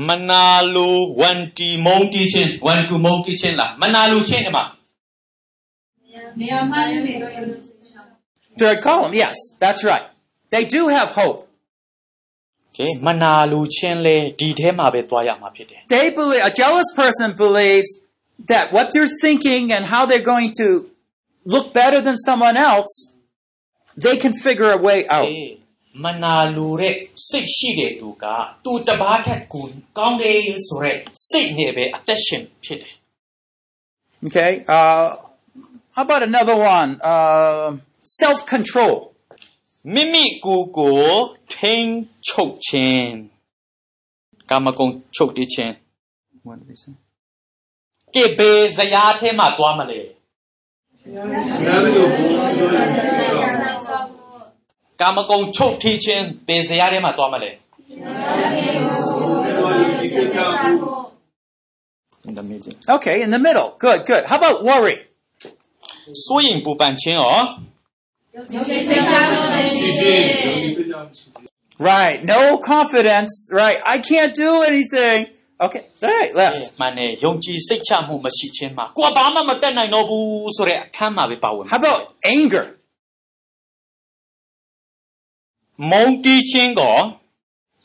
မနာလိုဝန်တီမုံတီချင်းဝန်တူမုံတီချင်းလားမနာလိုချင်းဒီမှာ နေရာမှာနေတော့ရလို့ Third column, yes, that's right. They do have hope. ကဲမနာလိုချင်းလေဒီထဲမှာပဲတွားရမှာဖြစ်တယ် They believe, a jealous person believes that what they're thinking and how they're going to look better than someone else, they can figure a way out. အေး မနာလိုတဲ့စိတ်ရှိတဲ့သူကသူတပားထက်ကိုကောင်းတယ်ဆိုရက်စိတ်နဲ့ပဲအသက်ရှင်ဖြစ်တယ် Okay. Uh, how about another one? Uh, self-control. မိမိကိုယ်ကိုထိန်ချုပ်ခြင်းကာမဂုဏ်ချုပ်တည်ခြင်း What did he say? ကဲဘေးဇရာထဲမှာတွားမလဲကာ မဂုဏ်ချုပ်ထီးခြင်းဘေဇရာထဲမှာသွားမလဲ in the middle Okay, in the middle. Good, good. How about worry? စိုးရင်ပူပန်ခြင်းရော Right. No confidence. Right. I can't do anything. Okay. All right. Left. မှန်တယ်ယုံကြည်စိတ်ချမှုမရှိခြင်းမှာကိုယ်ကဘာမှမတတ်နိုင်တော့ဘူးဆိုတဲ့အခန်းမှာပဲပါဝင် How about anger? မုန်းတီးခြင်းကော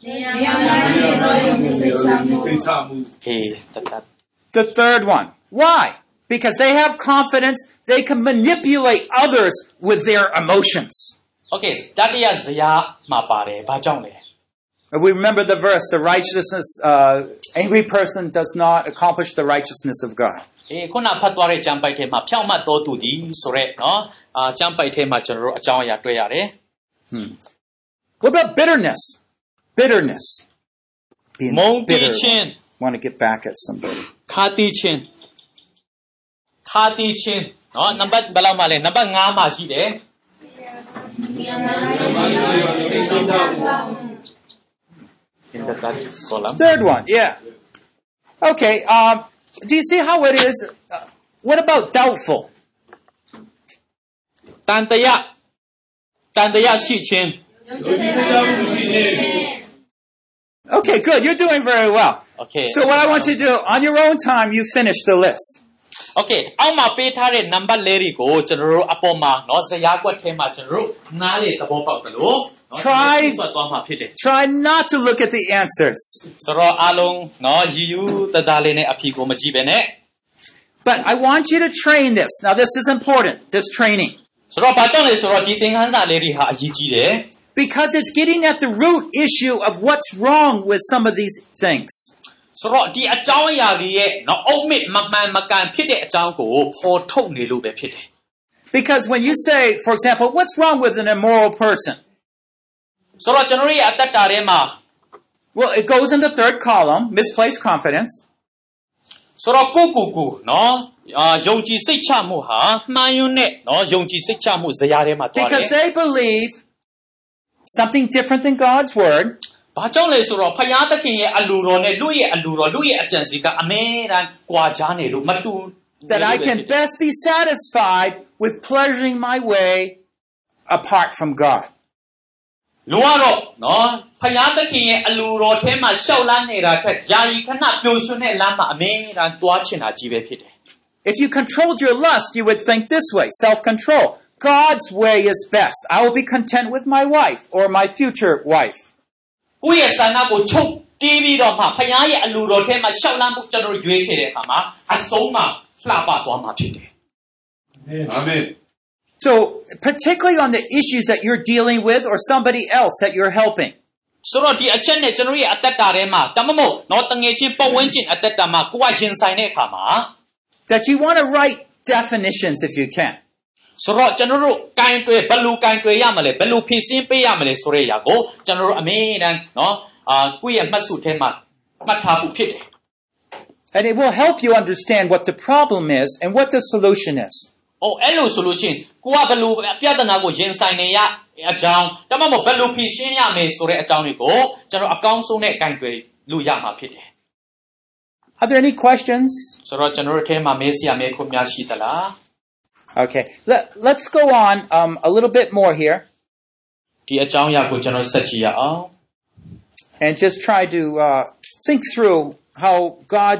နေရာမှာနေတော့ရလို့စိတ်ချမှု ဟေးတတ်တတ် The third one. Why? Because they have confidence. They can manipulate others with their emotions. Okay တတိယဇရာမှာပါတယ်ဘာကြောင့်လဲ We remember the verse, the righteousness, uh, angry person does not accomplish the righteousness of God. အေးခုနဖတ်သွားတဲ့ကျမ်းပိုက်ထဲမှာဖြောင့်မတ်တော်သူဒီဆိုရက်နော်အာကျမ်းပိုက်ထဲမှာကျွန်တော်တို့အကြောင်းအရာတွေ့ရတယ် What about bitterness? Bitterness. Being Mong bitter. teaching. Want to get back at somebody. ခါတီးခြင်းခါတီးခြင်းနော်နံပါတ်ဘယ်လောက်မှလဲနံပါတ်5မှာရှိတယ် in the third column Third one, yeah. Okay, um, do you see how it is? Uh, what about doubtful? တန်တရာတန်တရာရှိခြင်း Okay, good. You're doing very well. Okay. So what I want you to do, on your own time, you finish the list. Okay အောက်မှာပေးထားတဲ့နံပါတ်လေးတွေကိုကျွန်တော်တို့အပေါ်မှာနော်ဇယားကွက်ထဲမှာကျွန်တော်တို့နားလေသဘောပေါက်တယ်လို့နော် Try- ကျွန်တော်တို့သွားမှာဖြစ်တယ် Try not to look at the answers. ဆိုတော့အားလုံးနော်ရည်ယူတသားလေးနဲ့အဖြေကိုမကြည့်ပဲနဲ့ But I want you to train this. Now, this is important, this training, ဆိုတော့ဘာကြောင့်လဲဆိုတော့ဒီသင်ခန်းစာလေးတွေဟာအရေးကြီးတယ် because it's getting at the root issue of what's wrong with some of these things. ဆိုတော့ဒီအကြောင်းအရာတွေရဲ့နော်အုတ်မြစ်မမှန်မကန်ဖြစ်တဲ့အကြောင်းကိုပေါ်ထုတ်နေလို့ပဲဖြစ်တယ် Because when you say, for example, what's wrong with an immoral person? ဆိုတော့ကျွန်တော်တို့ရဲ့အသက်တာထဲမှာ Well, it goes in the third column, misplaced confidence. ဆိုတော့ကိုယ့်ကိုယ်ကိုနော်အာယုံကြည်စိတ်ချမှုဟာမှန်ယွန်းတဲ့နော်ယုံကြည်စိတ်ချမှုဇယားထဲမှာတွားတယ် Because they believe something different than God's word. ။ဘာကြောင့်လဲဆိုတော့ဖယားသခင်ရဲ့အလူတော်နဲ့လူရဲ့အလူတော်လူရဲ့အကြံစီကအမဲတမ်းကြွာချားနေလို့မတူ that I can best be satisfied with pleasuring my way apart from God. လူကတော့နော်ဖယားသခင်ရဲ့အလူတော်ထဲမှာရှောက်လန်းနေတာထက်ယာယီခဏပျော်ရွှင်တဲ့လမ်းမှာအမဲတမ်းတွားချင်တာကြီးပဲဖြစ်တယ် If you controlled your lust, you would think this way self control. God's way is best. I will be content with my wife or my future wife. ။ကိုယ့်ရဲ့ဆန္ဒကိုချုပ် တီးပြီးတော့မှဖခင်ရဲ့အလူတော်ထဲမှာရှောက်လန်းမှုကျွန်တော်တို့ရွေးချယ်တဲ့အခါမှာအဆုံးမှာလှပသွားမှာဖြစ်တယ် Amen. So, particularly on the issues that you're dealing with or somebody else that you're helping. ဆိုတော့ဒီအချက်နဲ့ကျွန်တော်တို့ရဲ့အသက်တာထဲမှာတမမို့တော့တငယ်ချင်းပတ်ဝန်းကျင်အသက်တာမှာကိုယ်ကရင်ဆိုင်တဲ့အခါမှာ that you want to write definitions if you can. ဆိုတော့ကျွန်တော်တို့ကင်တွေဘယ်လူကင်တွေရမလဲဘယ်လူဖြည့်စင်းပေးရမလဲဆိုတဲ့အရာကိုကျွန်တော်တို့အမေတန်းနော်အာကိုယ့်ရဲ့မှတ်စုထဲမှာမှတ်ထားဖို့ဖြစ်တယ် And it will help you understand what the problem is and what the solution is. ။အိုအဲ့လိုဆိုလို့ရှိရင်ကိုကဘယ်လိုပြဿနာကိုရင်ဆိုင်နေရအကြောင်းတမမို့ဘယ်လိုဖြည့်ရှင်းရမယ်ဆိုတဲ့အကြောင်းတွေကိုကျွန်တော်အကောင်းဆုံးနဲ့ကင်တွေလူရမှာဖြစ်တယ် Are there any questions? ။ဆိုတော့ကျွန်တော်တို့ထဲမှာမေးစရာမေးခွန်းများရှိသလား Okay, Let, let's go on um, a little bit more here ။ဒီအကြောင်းအရာကိုကျွန်တော်ဆက်ကြည့်ရအောင် and just try to uh, think through how God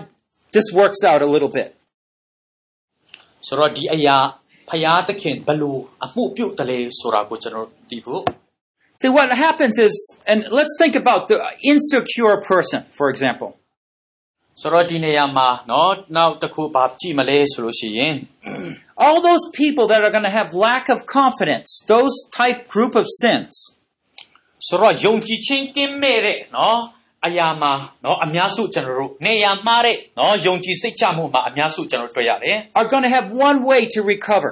this works out a little bit. ။ဆိုတော့ဒီအရာဖယားသခင်ဘယ်လိုအမှုပြုတ်တယ်လဲဆိုတာကိုကျွန်တော်သိဖို့ See, what happens is, and let's think about the insecure person, for example. ဆိုတော့ဒီနေရာမှာเนาะနောက်တစ်ခုပါကြည့်မလဲဆိုလို့ရှိရင် All those people that are going to have lack of confidence, those type group of sins, ဆိုတော့ယုံကြည်ခြင်းကင်းမဲ့တဲ့เนาะအရာမှာเนาะအများစုကျွန်တော်တို့နေရာမှားတဲ့เนาะယုံကြည်စိတ်ချမှုမှာအများစုကျွန်တော်တို့တွေ့ရတယ် are going to have one way to recover.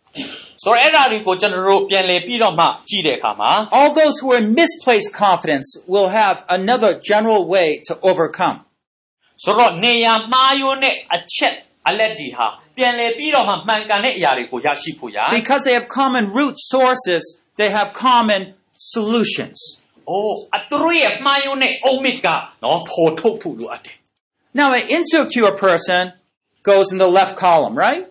ဆိုတော့အဲ့ဒါတွေကိုကျွန်တော်တို့ပြန်လည်ပြီးတော့မှကြည့်တဲ့အခါမှာ All those who are in misplaced confidence will have another general way to overcome. ဆိုတော့နေရာမှားယွင်းတဲ့အချက်အလက်ဒီဟာပြန်လည်ပြီးတော့မှမှန်ကန်တဲ့အရာတွေကိုရရှိဖို့ရ Because they have common root sources, they have common solutions. အိုးအတူရဲ့မှားယွင်းတဲ့အုံးမြစ်ကနော်ပေါ်ထုတ်ဖို့လိုအပ်တယ် Now, an insecure person goes in the left column, right?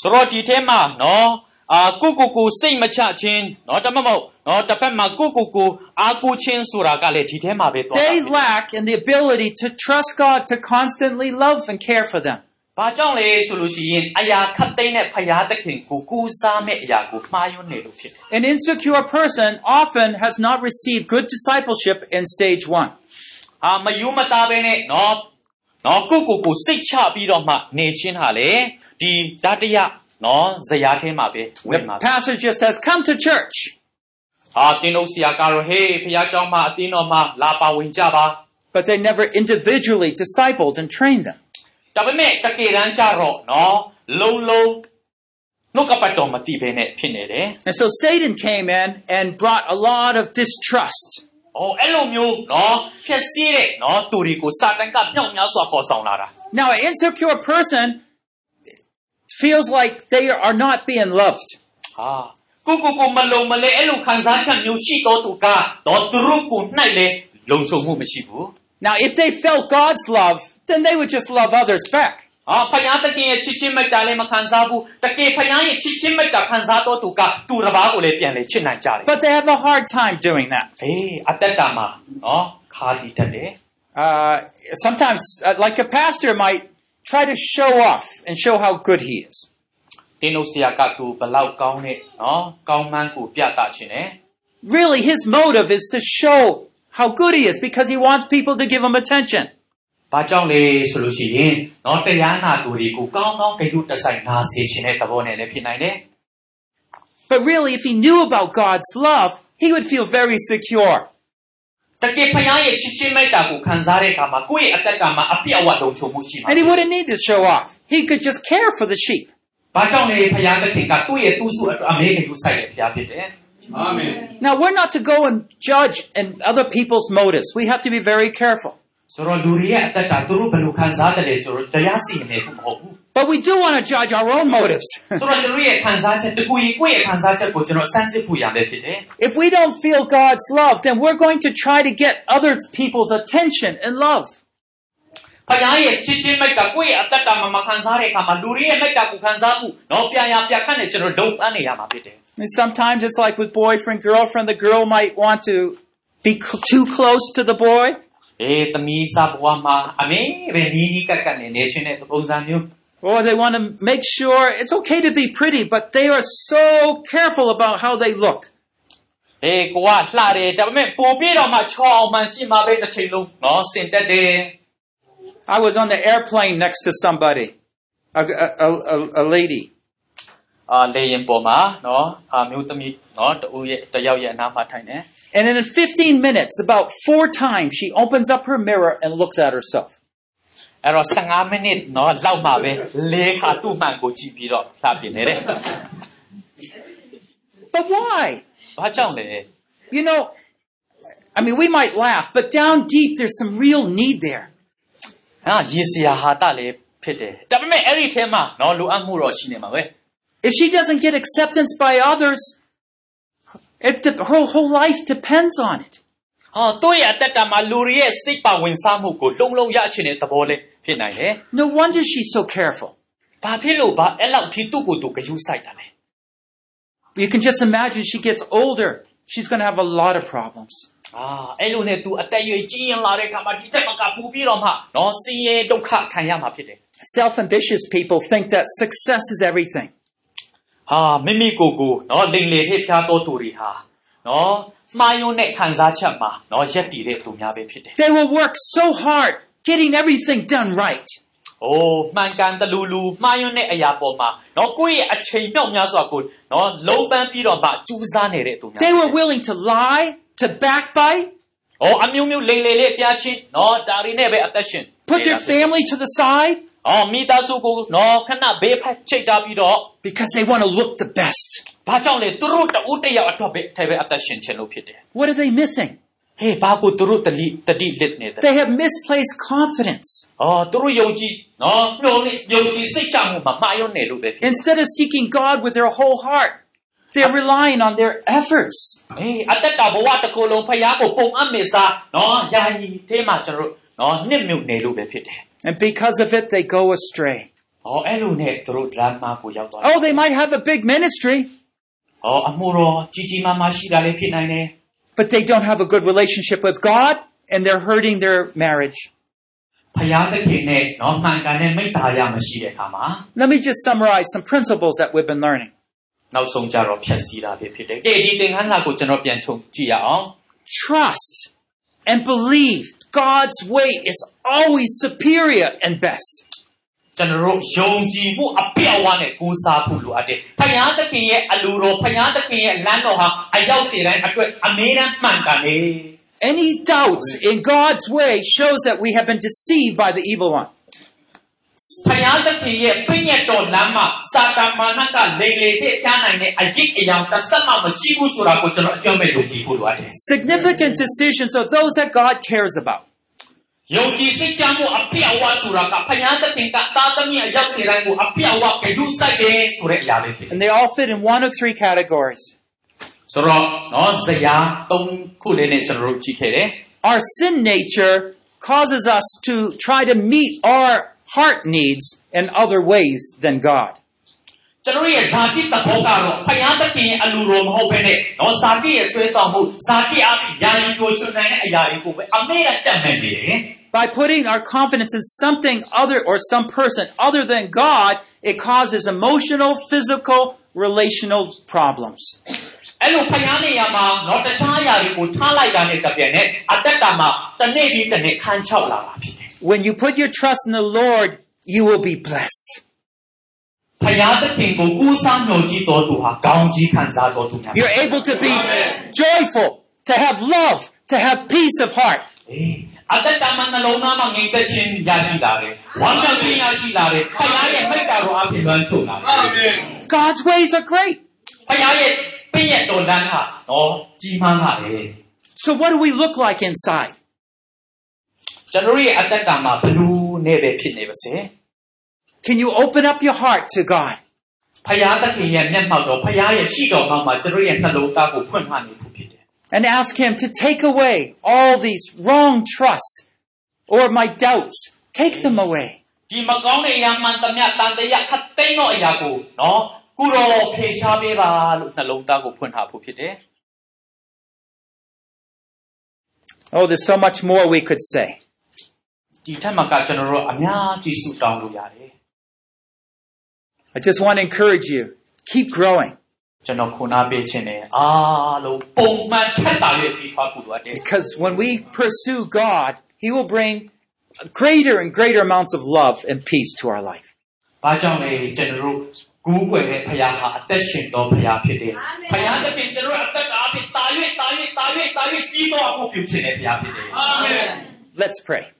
ဆိုတော့ဒီထဲမှာနော် အာကိုကိုကိုစိတ်မချခြင်းနော်တမမဟုတ်နော်တစ်ဖက်မှာကိုကိုကိုအာကိုချင်းဆိုတာကလည်းဒီထဲမှာပဲသွားတာ They ပဲ lack in the ability to trust God to constantly love and care for them. ဘာကြောင့်လဲဆိုလို့ရှိရင်အရာခတ်သိမ်းတဲ့ဖရာသခင်ကိုကိုးစားမဲ့အရာကိုမှားယွင်းနေလို့ဖြစ်တယ် An insecure person often has not received good discipleship in stage one. ဟာမယူမသားပဲနဲ့နော်နော်ကိုကိုကိုစိတ်ချပြီးတော့မှနေချင်းဟာလေဒီဓာတရ နော်ဇယားထဲမှာပဲဝင်ပါ The passage just says come to church But they never individually discipled and trained them And so Satan came in and brought a lot of distrust. Now an insecure person feels like they are not being loved. ။ဟာကိုကိုကိုမလုံမလဲအဲ့လိုခံစားချက်မျိုးရှိတော့သူကတော့သူတို့ကိုနှိုက်လေလုံခြုံမှုမရှိဘူး Now, if they felt God's love, then they would just love others back. ။ဟာဖယားတခင်ရဲ့ချစ်ချင်းမေတ္တာလည်းမခံစားဘူး။တကယ်ဖယားရဲ့ချစ်ချင်းမေတ္တာခံစားတော့သူကသူတစ်ပါးကိုလည်းပြန်လေချစ်နိုင်ကြတယ် But they have a hard time doing that. ။အေးအသက်တာမှာနော်ခါတီတတ်တယ် Uh, sometimes, uh, like a pastor might try to show off and show how good he is. ။တင်းတို့ဆရာကသူဘလောက်ကောင်းတဲ့နော်ကောင်းမှန်းကိုပြတာခြင်းနဲ့ Really, his motive is to show how good he is because he wants people to give him attention. ။ဘာကြောင့်လဲဆိုလို့ရှိရင်နော်တရားနာသူတွေကိုကောင်းကောင်းဂရုတစိုက်နာစေခြင်းတဲ့သဘောနဲ့လည်းဖြစ်နိုင်တယ် But really, if he knew about God's love, he would feel very secure. ။ တကယ်ဖယားရဲ့ချစ်ချင်းမေတ္တာကိုခံစားတဲ့အခါမှာကိုယ့်ရဲ့အသက်ကမှာအပြည့်အဝလုံခြုံမှုရှိမှာ And he wouldn't need to show off. He could just care for the sheep. ။ဘာကြောင့်လဲဖယားသခင်ကသူ့ရဲ့သူ့စုအတွက်အမေဂရုစိုက်တဲ့ဖယားဖြစ်တယ် Amen. Now, we're not to go and judge in other people's motives. We have to be very careful. ။ဆိုတော့လူတွေရဲ့အသက်ကသူတို့ဘယ်လိုခံစားတယ်လဲဆိုတော့တရားစီရင်နေဖို့မဟုတ်ဘူး But we do want to judge our own motives. if we don't feel God's love, then we're going to try to get other people's attention and love. And sometimes it's like with boyfriend, girlfriend, the girl might want to be cl- too close to the boy အေးသမီးစားဘဝမှာအမေပဲနီးနီးကပ်ကပ်နေနေချင်းတဲ့ပုံစံမျိုး Or they want to make sure it's okay to be pretty, but they are so careful about how they look. အေးကိုကလှတယ်ဒါပေမဲ့ပို့ပြီးတော့မှချောအောင်မှန်ရှိမှာပဲတစ်ချိန်လုံးနော်စင်တက်တယ် I was on the airplane next to somebody, a, a, a, a lady. အာလေရင်ပေါ်မှာနော်အာမျိုးသမီးနော်တူရဲ့တယောက်ရဲ့အနားမှာထိုင်တယ် And in 15 minutes, about four times, she opens up her mirror and looks at herself. အဲ့တော့15မိနစ်နော်လောက်မှပဲလေးခါသူ့မှန်ကိုကြည့်ပြီးတော့လှပြနေတယ် But why? ဘာကြောင့်လဲ You know, I mean, we might laugh, but down deep, there's some real need there. ဟာရေစရာဟာတလည်းဖြစ်တယ်ဒါပေမဲ့အဲ့ဒီထဲမှာနော်လိုအပ်မှုတော့ရှိနေမှာပဲ If she doesn't get acceptance by others, it, de- her whole life depends on it. ဟောသူ့ရဲ့အသက်တာမှာလူတွေရဲ့စိတ်ပါဝင်စားမှုကိုလုံးလုံးရချင်တဲ့သဘောလေးဖြစ်နိုင်တယ် No wonder she's so careful. ဘာဖြစ်လို့ဘာအဲ့လောက်ထိသူ့ကိုယ်သူဂယုစိုက်တာလဲ You can just imagine she gets older, she's going to have a lot of problems. အာအဲ့လိုနဲ့ तू အသက်အရွယ်ကြီးရင်လာတဲ့အခါမှာဒီတက်မကပူပြီးတော့မှနော်စီးရဲဒုက္ခခံရမှာဖြစ်တယ် Self ambitious people think that success is everything. ဟာမိမိကိုယ်ကိုနော်လိန်လေထည့်ဖျားတော်သူတွေဟာနော် မှားယွန်းတဲ့ခံစားချက်မှာနော်ရက်တည်တဲ့သူများပဲဖြစ်တယ် They will work so hard getting everything done right. ။အိုးမှန်ကန်တလူလူမှားယွန်းတဲ့အရာပေါ်မှာနော်ကိုယ့်ရဲ့အချိန်မြောက်များစွာကိုနော်လုံးပန်းပြီးတော့မှကြိုးစားနေတဲ့သူများ They were willing to lie, to backbite, ။အော်အမျိုးမျိုးလိန်လေလေးဖျားချင်းနော်ဒါရီနဲ့ပဲအသက်ရှင် put their family to the side အော်မိသားစုကိုနော်ခဏဘေးဖက်ချိတ်ထားပြီးတော့ because they want to look the best. ဘာကြောင့်လဲသူတို့တဦးတစ်ယောက်အတွက်ပဲထဲပဲအသက်ရှင်ခြင်းလို့ဖြစ်တယ် What are they missing? ။ဟေးဘာကိုသူတို့တလိတတိလစ်နေတယ် They have misplaced confidence. ။အော်သူတို့ယုံကြည်နော်ညှို့နေယုံကြည်စိတ်ချမှုမှာမှားယွန်းနေလို့ပဲဖြစ်တယ် Instead of seeking God with their whole heart, they're relying on their efforts. ။ အေးအသက်တာဘဝတစ်ခုလုံးဖျားကိုပုံအပ်မေစားနော်ယာယီအဲမှာကျွန်တော်တို့နော်နှစ်မြုပ်နေလို့ပဲဖြစ်တယ် And because of it, they go astray. ။ဟောအဲ့လိုနဲ့သူတို့လမ်းမကိုရောက်သွားတယ် Oh, they might have a big ministry, ။ဟောအမှုတော်ကြီးကြီးမားမားရှိတာလည်းဖြစ်နိုင်တယ် but they don't have a good relationship with God and they're hurting their marriage. ။ဖျားသခင်နဲ့နော်မှန်ကန်တဲ့မိတ္တာရမရှိတဲ့အခါမှာ Let me just summarize some principles that we've been learning. နောက်ဆုံးကြတော့ဖြတ်စည်းတာပဲဖြစ်တယ်။ကဲဒီသင်ခန်းစာကိုကျွန်တော်ပြန်ချုပ်ကြည့်ရအောင် Trust and believe God's way is always superior and best. ။ကျွန်တော်တို့ယုံကြည်မှုအပြည့်အဝနဲ့ကိုးစားဖို့လိုအပ်တယ်။ဖျားသခင်ရဲ့အလိုတော်ဖျားသခင်ရဲ့လမ်းတော်ဟာအရောက်စေတိုင်းအတွက်အမြဲတမ်းမှန်ကန်နေ။ Any doubts in God's way shows that we have been deceived by the evil one. ဖယားသခင်ရဲ့ပြည့်ညတ်တော်လမ်းမှာစာတမာနကလေလေတဲ့ဖျားနိုင်တဲ့အယိတ်အယောင်တစ်ဆက်မှမရှိဘူးဆိုတာကိုကျွန်တော်အကျုံးမဲ့လို့ကြည့်ဖို့လိုအပ်တယ် Significant decisions are those that God cares about. ။ယုံကြည်စိတ်ချမှုအပြည့်အဝဆိုတာကဖယားသခင်ကတာသမီးအရောက်စေတိုင်းကိုအပြည့်အဝကယူဆိုင်တယ်ဆိုတဲ့အရာပဲဖြစ်တယ် And they all fit in one of three categories. ။ဆိုတော့နော်ဇယား၃ခုလေးနဲ့ကျွန်တော်တို့ကြည့်ခဲ့တယ် Our sin nature causes us to try to meet our heart needs in other ways than God. ။ကျွန်တော်ရဲ့ဇာတိတဘောကတော့ဖယားသခင်ရဲ့အလိုတော်မဟုတ်ဘဲနဲ့နော်ဇာတိရဲ့ဆွဲဆောင်မှုဇာတိအပြင်ယာယီကိုရှင်နိုင်တဲ့အရာတွေကိုပဲအမေကတတ်မှန်နေတယ်။ By putting our confidence in something other or some person other than God, it causes emotional, physical, relational problems. အဲ့လိုဖျားနေရမှာတော့တခြားအရာတွေကိုထားလိုက်တာနဲ့တပြိုင်နက်အတက်တာမှာတစ်နေ့ပြီးတစ်နေ့ခန်းချောက်လာတာဖြစ်တယ် when you put your trust in the Lord, you will be blessed. You're able to be Amen. joyful, to have love, to have peace of heart. God's ways are great. So what do we look like inside? ကျွန်တော်ရဲ့အတက်တာမှာဘလူးနဲ့ပဲဖြစ်နေပါစေ Can you open up your heart to God? ။ဖျားသခင်ရဲ့မျက်မှောက်တော်ဖျားရဲ့ရှိတော်မှာမှာကျွန်တော်ရဲ့နှလုံးသားကိုဖွင့်မှနေဖို့ဖြစ်တယ် And ask Him to take away all these wrong trust or my doubts. Take them away. ဒီမကောင်းတဲ့အရာမှန်သမျှတန်တရားခတ်သိမ်းသောအရာကိုနော်ကုတော်ဖေရှားပေးပါလို့နှလုံးသားကိုဖွင့်ထားဖို့ဖြစ်တယ် Oh, there's so much more we could say. ။ ဒီထက်မှကကျွန်တော်တို့အများကြီးဆုတောင်းလို့ရတယ် I just want to encourage you. Keep growing. ကျွန်တော်ခုနာပေးခြင်းနဲ့အားလုံးပုံမှန်ထက်တာရဲ့ကြီးထွားဖို့လိုအပ်တယ် Because when we pursue God, He will bring greater and greater amounts of love and peace to our life. ။ဘာကြောင့်လဲကျွန်တော်တို့ကူးကွယ်တဲ့ဖခင်ဟာအသက်ရှင်တော်ဖခင်ဖြစ်တယ်။ဖခင်သခင်ကျွန်တော်တို့အသက်တာအဖြစ်တာ၍တာ၍တာ၍တာ၍ကြီးတော်အဖို့ပြုခြင်းနဲ့ဖခင်ဖြစ်တယ် အာမင် Let's pray. ။ဆုတောင်းရအောင်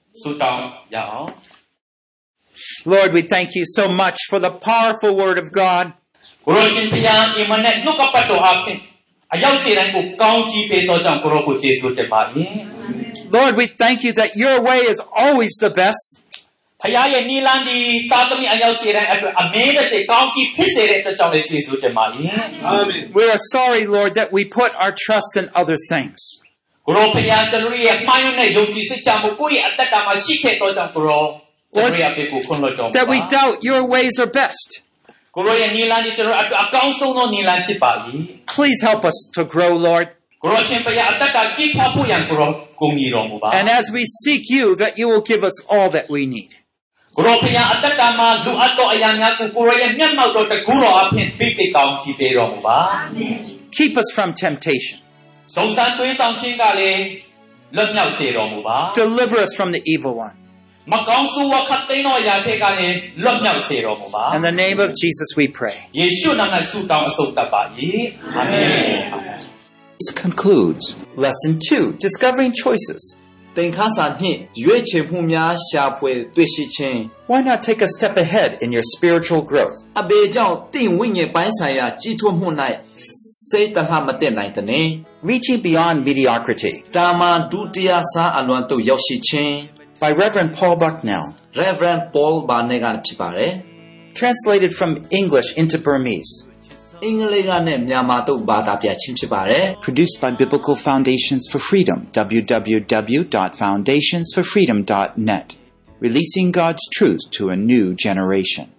Lord, we thank you so much for the powerful word of God. Lord, we thank you that your way is always the best. We are sorry, Lord, that we put our trust in other things. ကိုရောဖခင်ကျွန်တော်ရဲ့မှားယွင်းတဲ့ယုံကြည်စိတ်ချမှုကိုယ့်ရဲ့အသက်တာမှာရှိခဲ့သောကြောင့်ကိုရောကျွန်တော်ရဲ့အပေကိုခွင့်လွှတ်တော်မူပါ That we doubt your ways are best. ကိုရောရဲ့နီလန်းကြီးကျွန်တော်အတွက်အကောင်းဆုံးသောနီလန်းဖြစ်ပါ၏ Please help us to grow, Lord. ကိုရောရှင်ဖခင်အသက်တာကြီးထွားဖို့ရန်ကိုရောဂုဏ်ကြီးတော်မူပါ And as we seek you, that you will give us all that we need. ကိုရောဖခင်အသက်တာမှာလူအပ်သောအရာများကိုကိုရောရဲ့မျက်မှောက်တော်တကူတော်အဖြစ်ပိတ်တိတ်ကောင်းကြီးပေးတော်မူပါ Keep us from temptation. Deliver us from the evil one. In the name of Jesus we pray. Amen. This concludes Lesson 2 Discovering Choices. သင်ခန်းစာနှင့်ရွေးချယ်မှုများရှာဖွေတွေ့ရှိခြင်း Why not take a step ahead in your spiritual growth? အဘေကြောင့်တင့်ဝိညာဉ်ပိုင်းဆိုင်ရာကြီးထွားမှု၌စိတ်တလှမတက်နိုင်တဲ့ Reaching Beyond Mediocrity တာမန်ဒုတိယစားအလွန်သို့ရောက်ရှိခြင်း by Reverend Paul Bucknell. Reverend Paul Barnett ကဖြစ်ပါတယ် Translated from English into Burmese. အင်္ဂလိပ်ကနဲ့မြန်မာသို့ဘာသာပြခြင်းဖြစ်ပါတယ် Produced by Biblical Foundations for Freedom, www.foundationsforfreedom.net. Releasing God's truth to a new generation.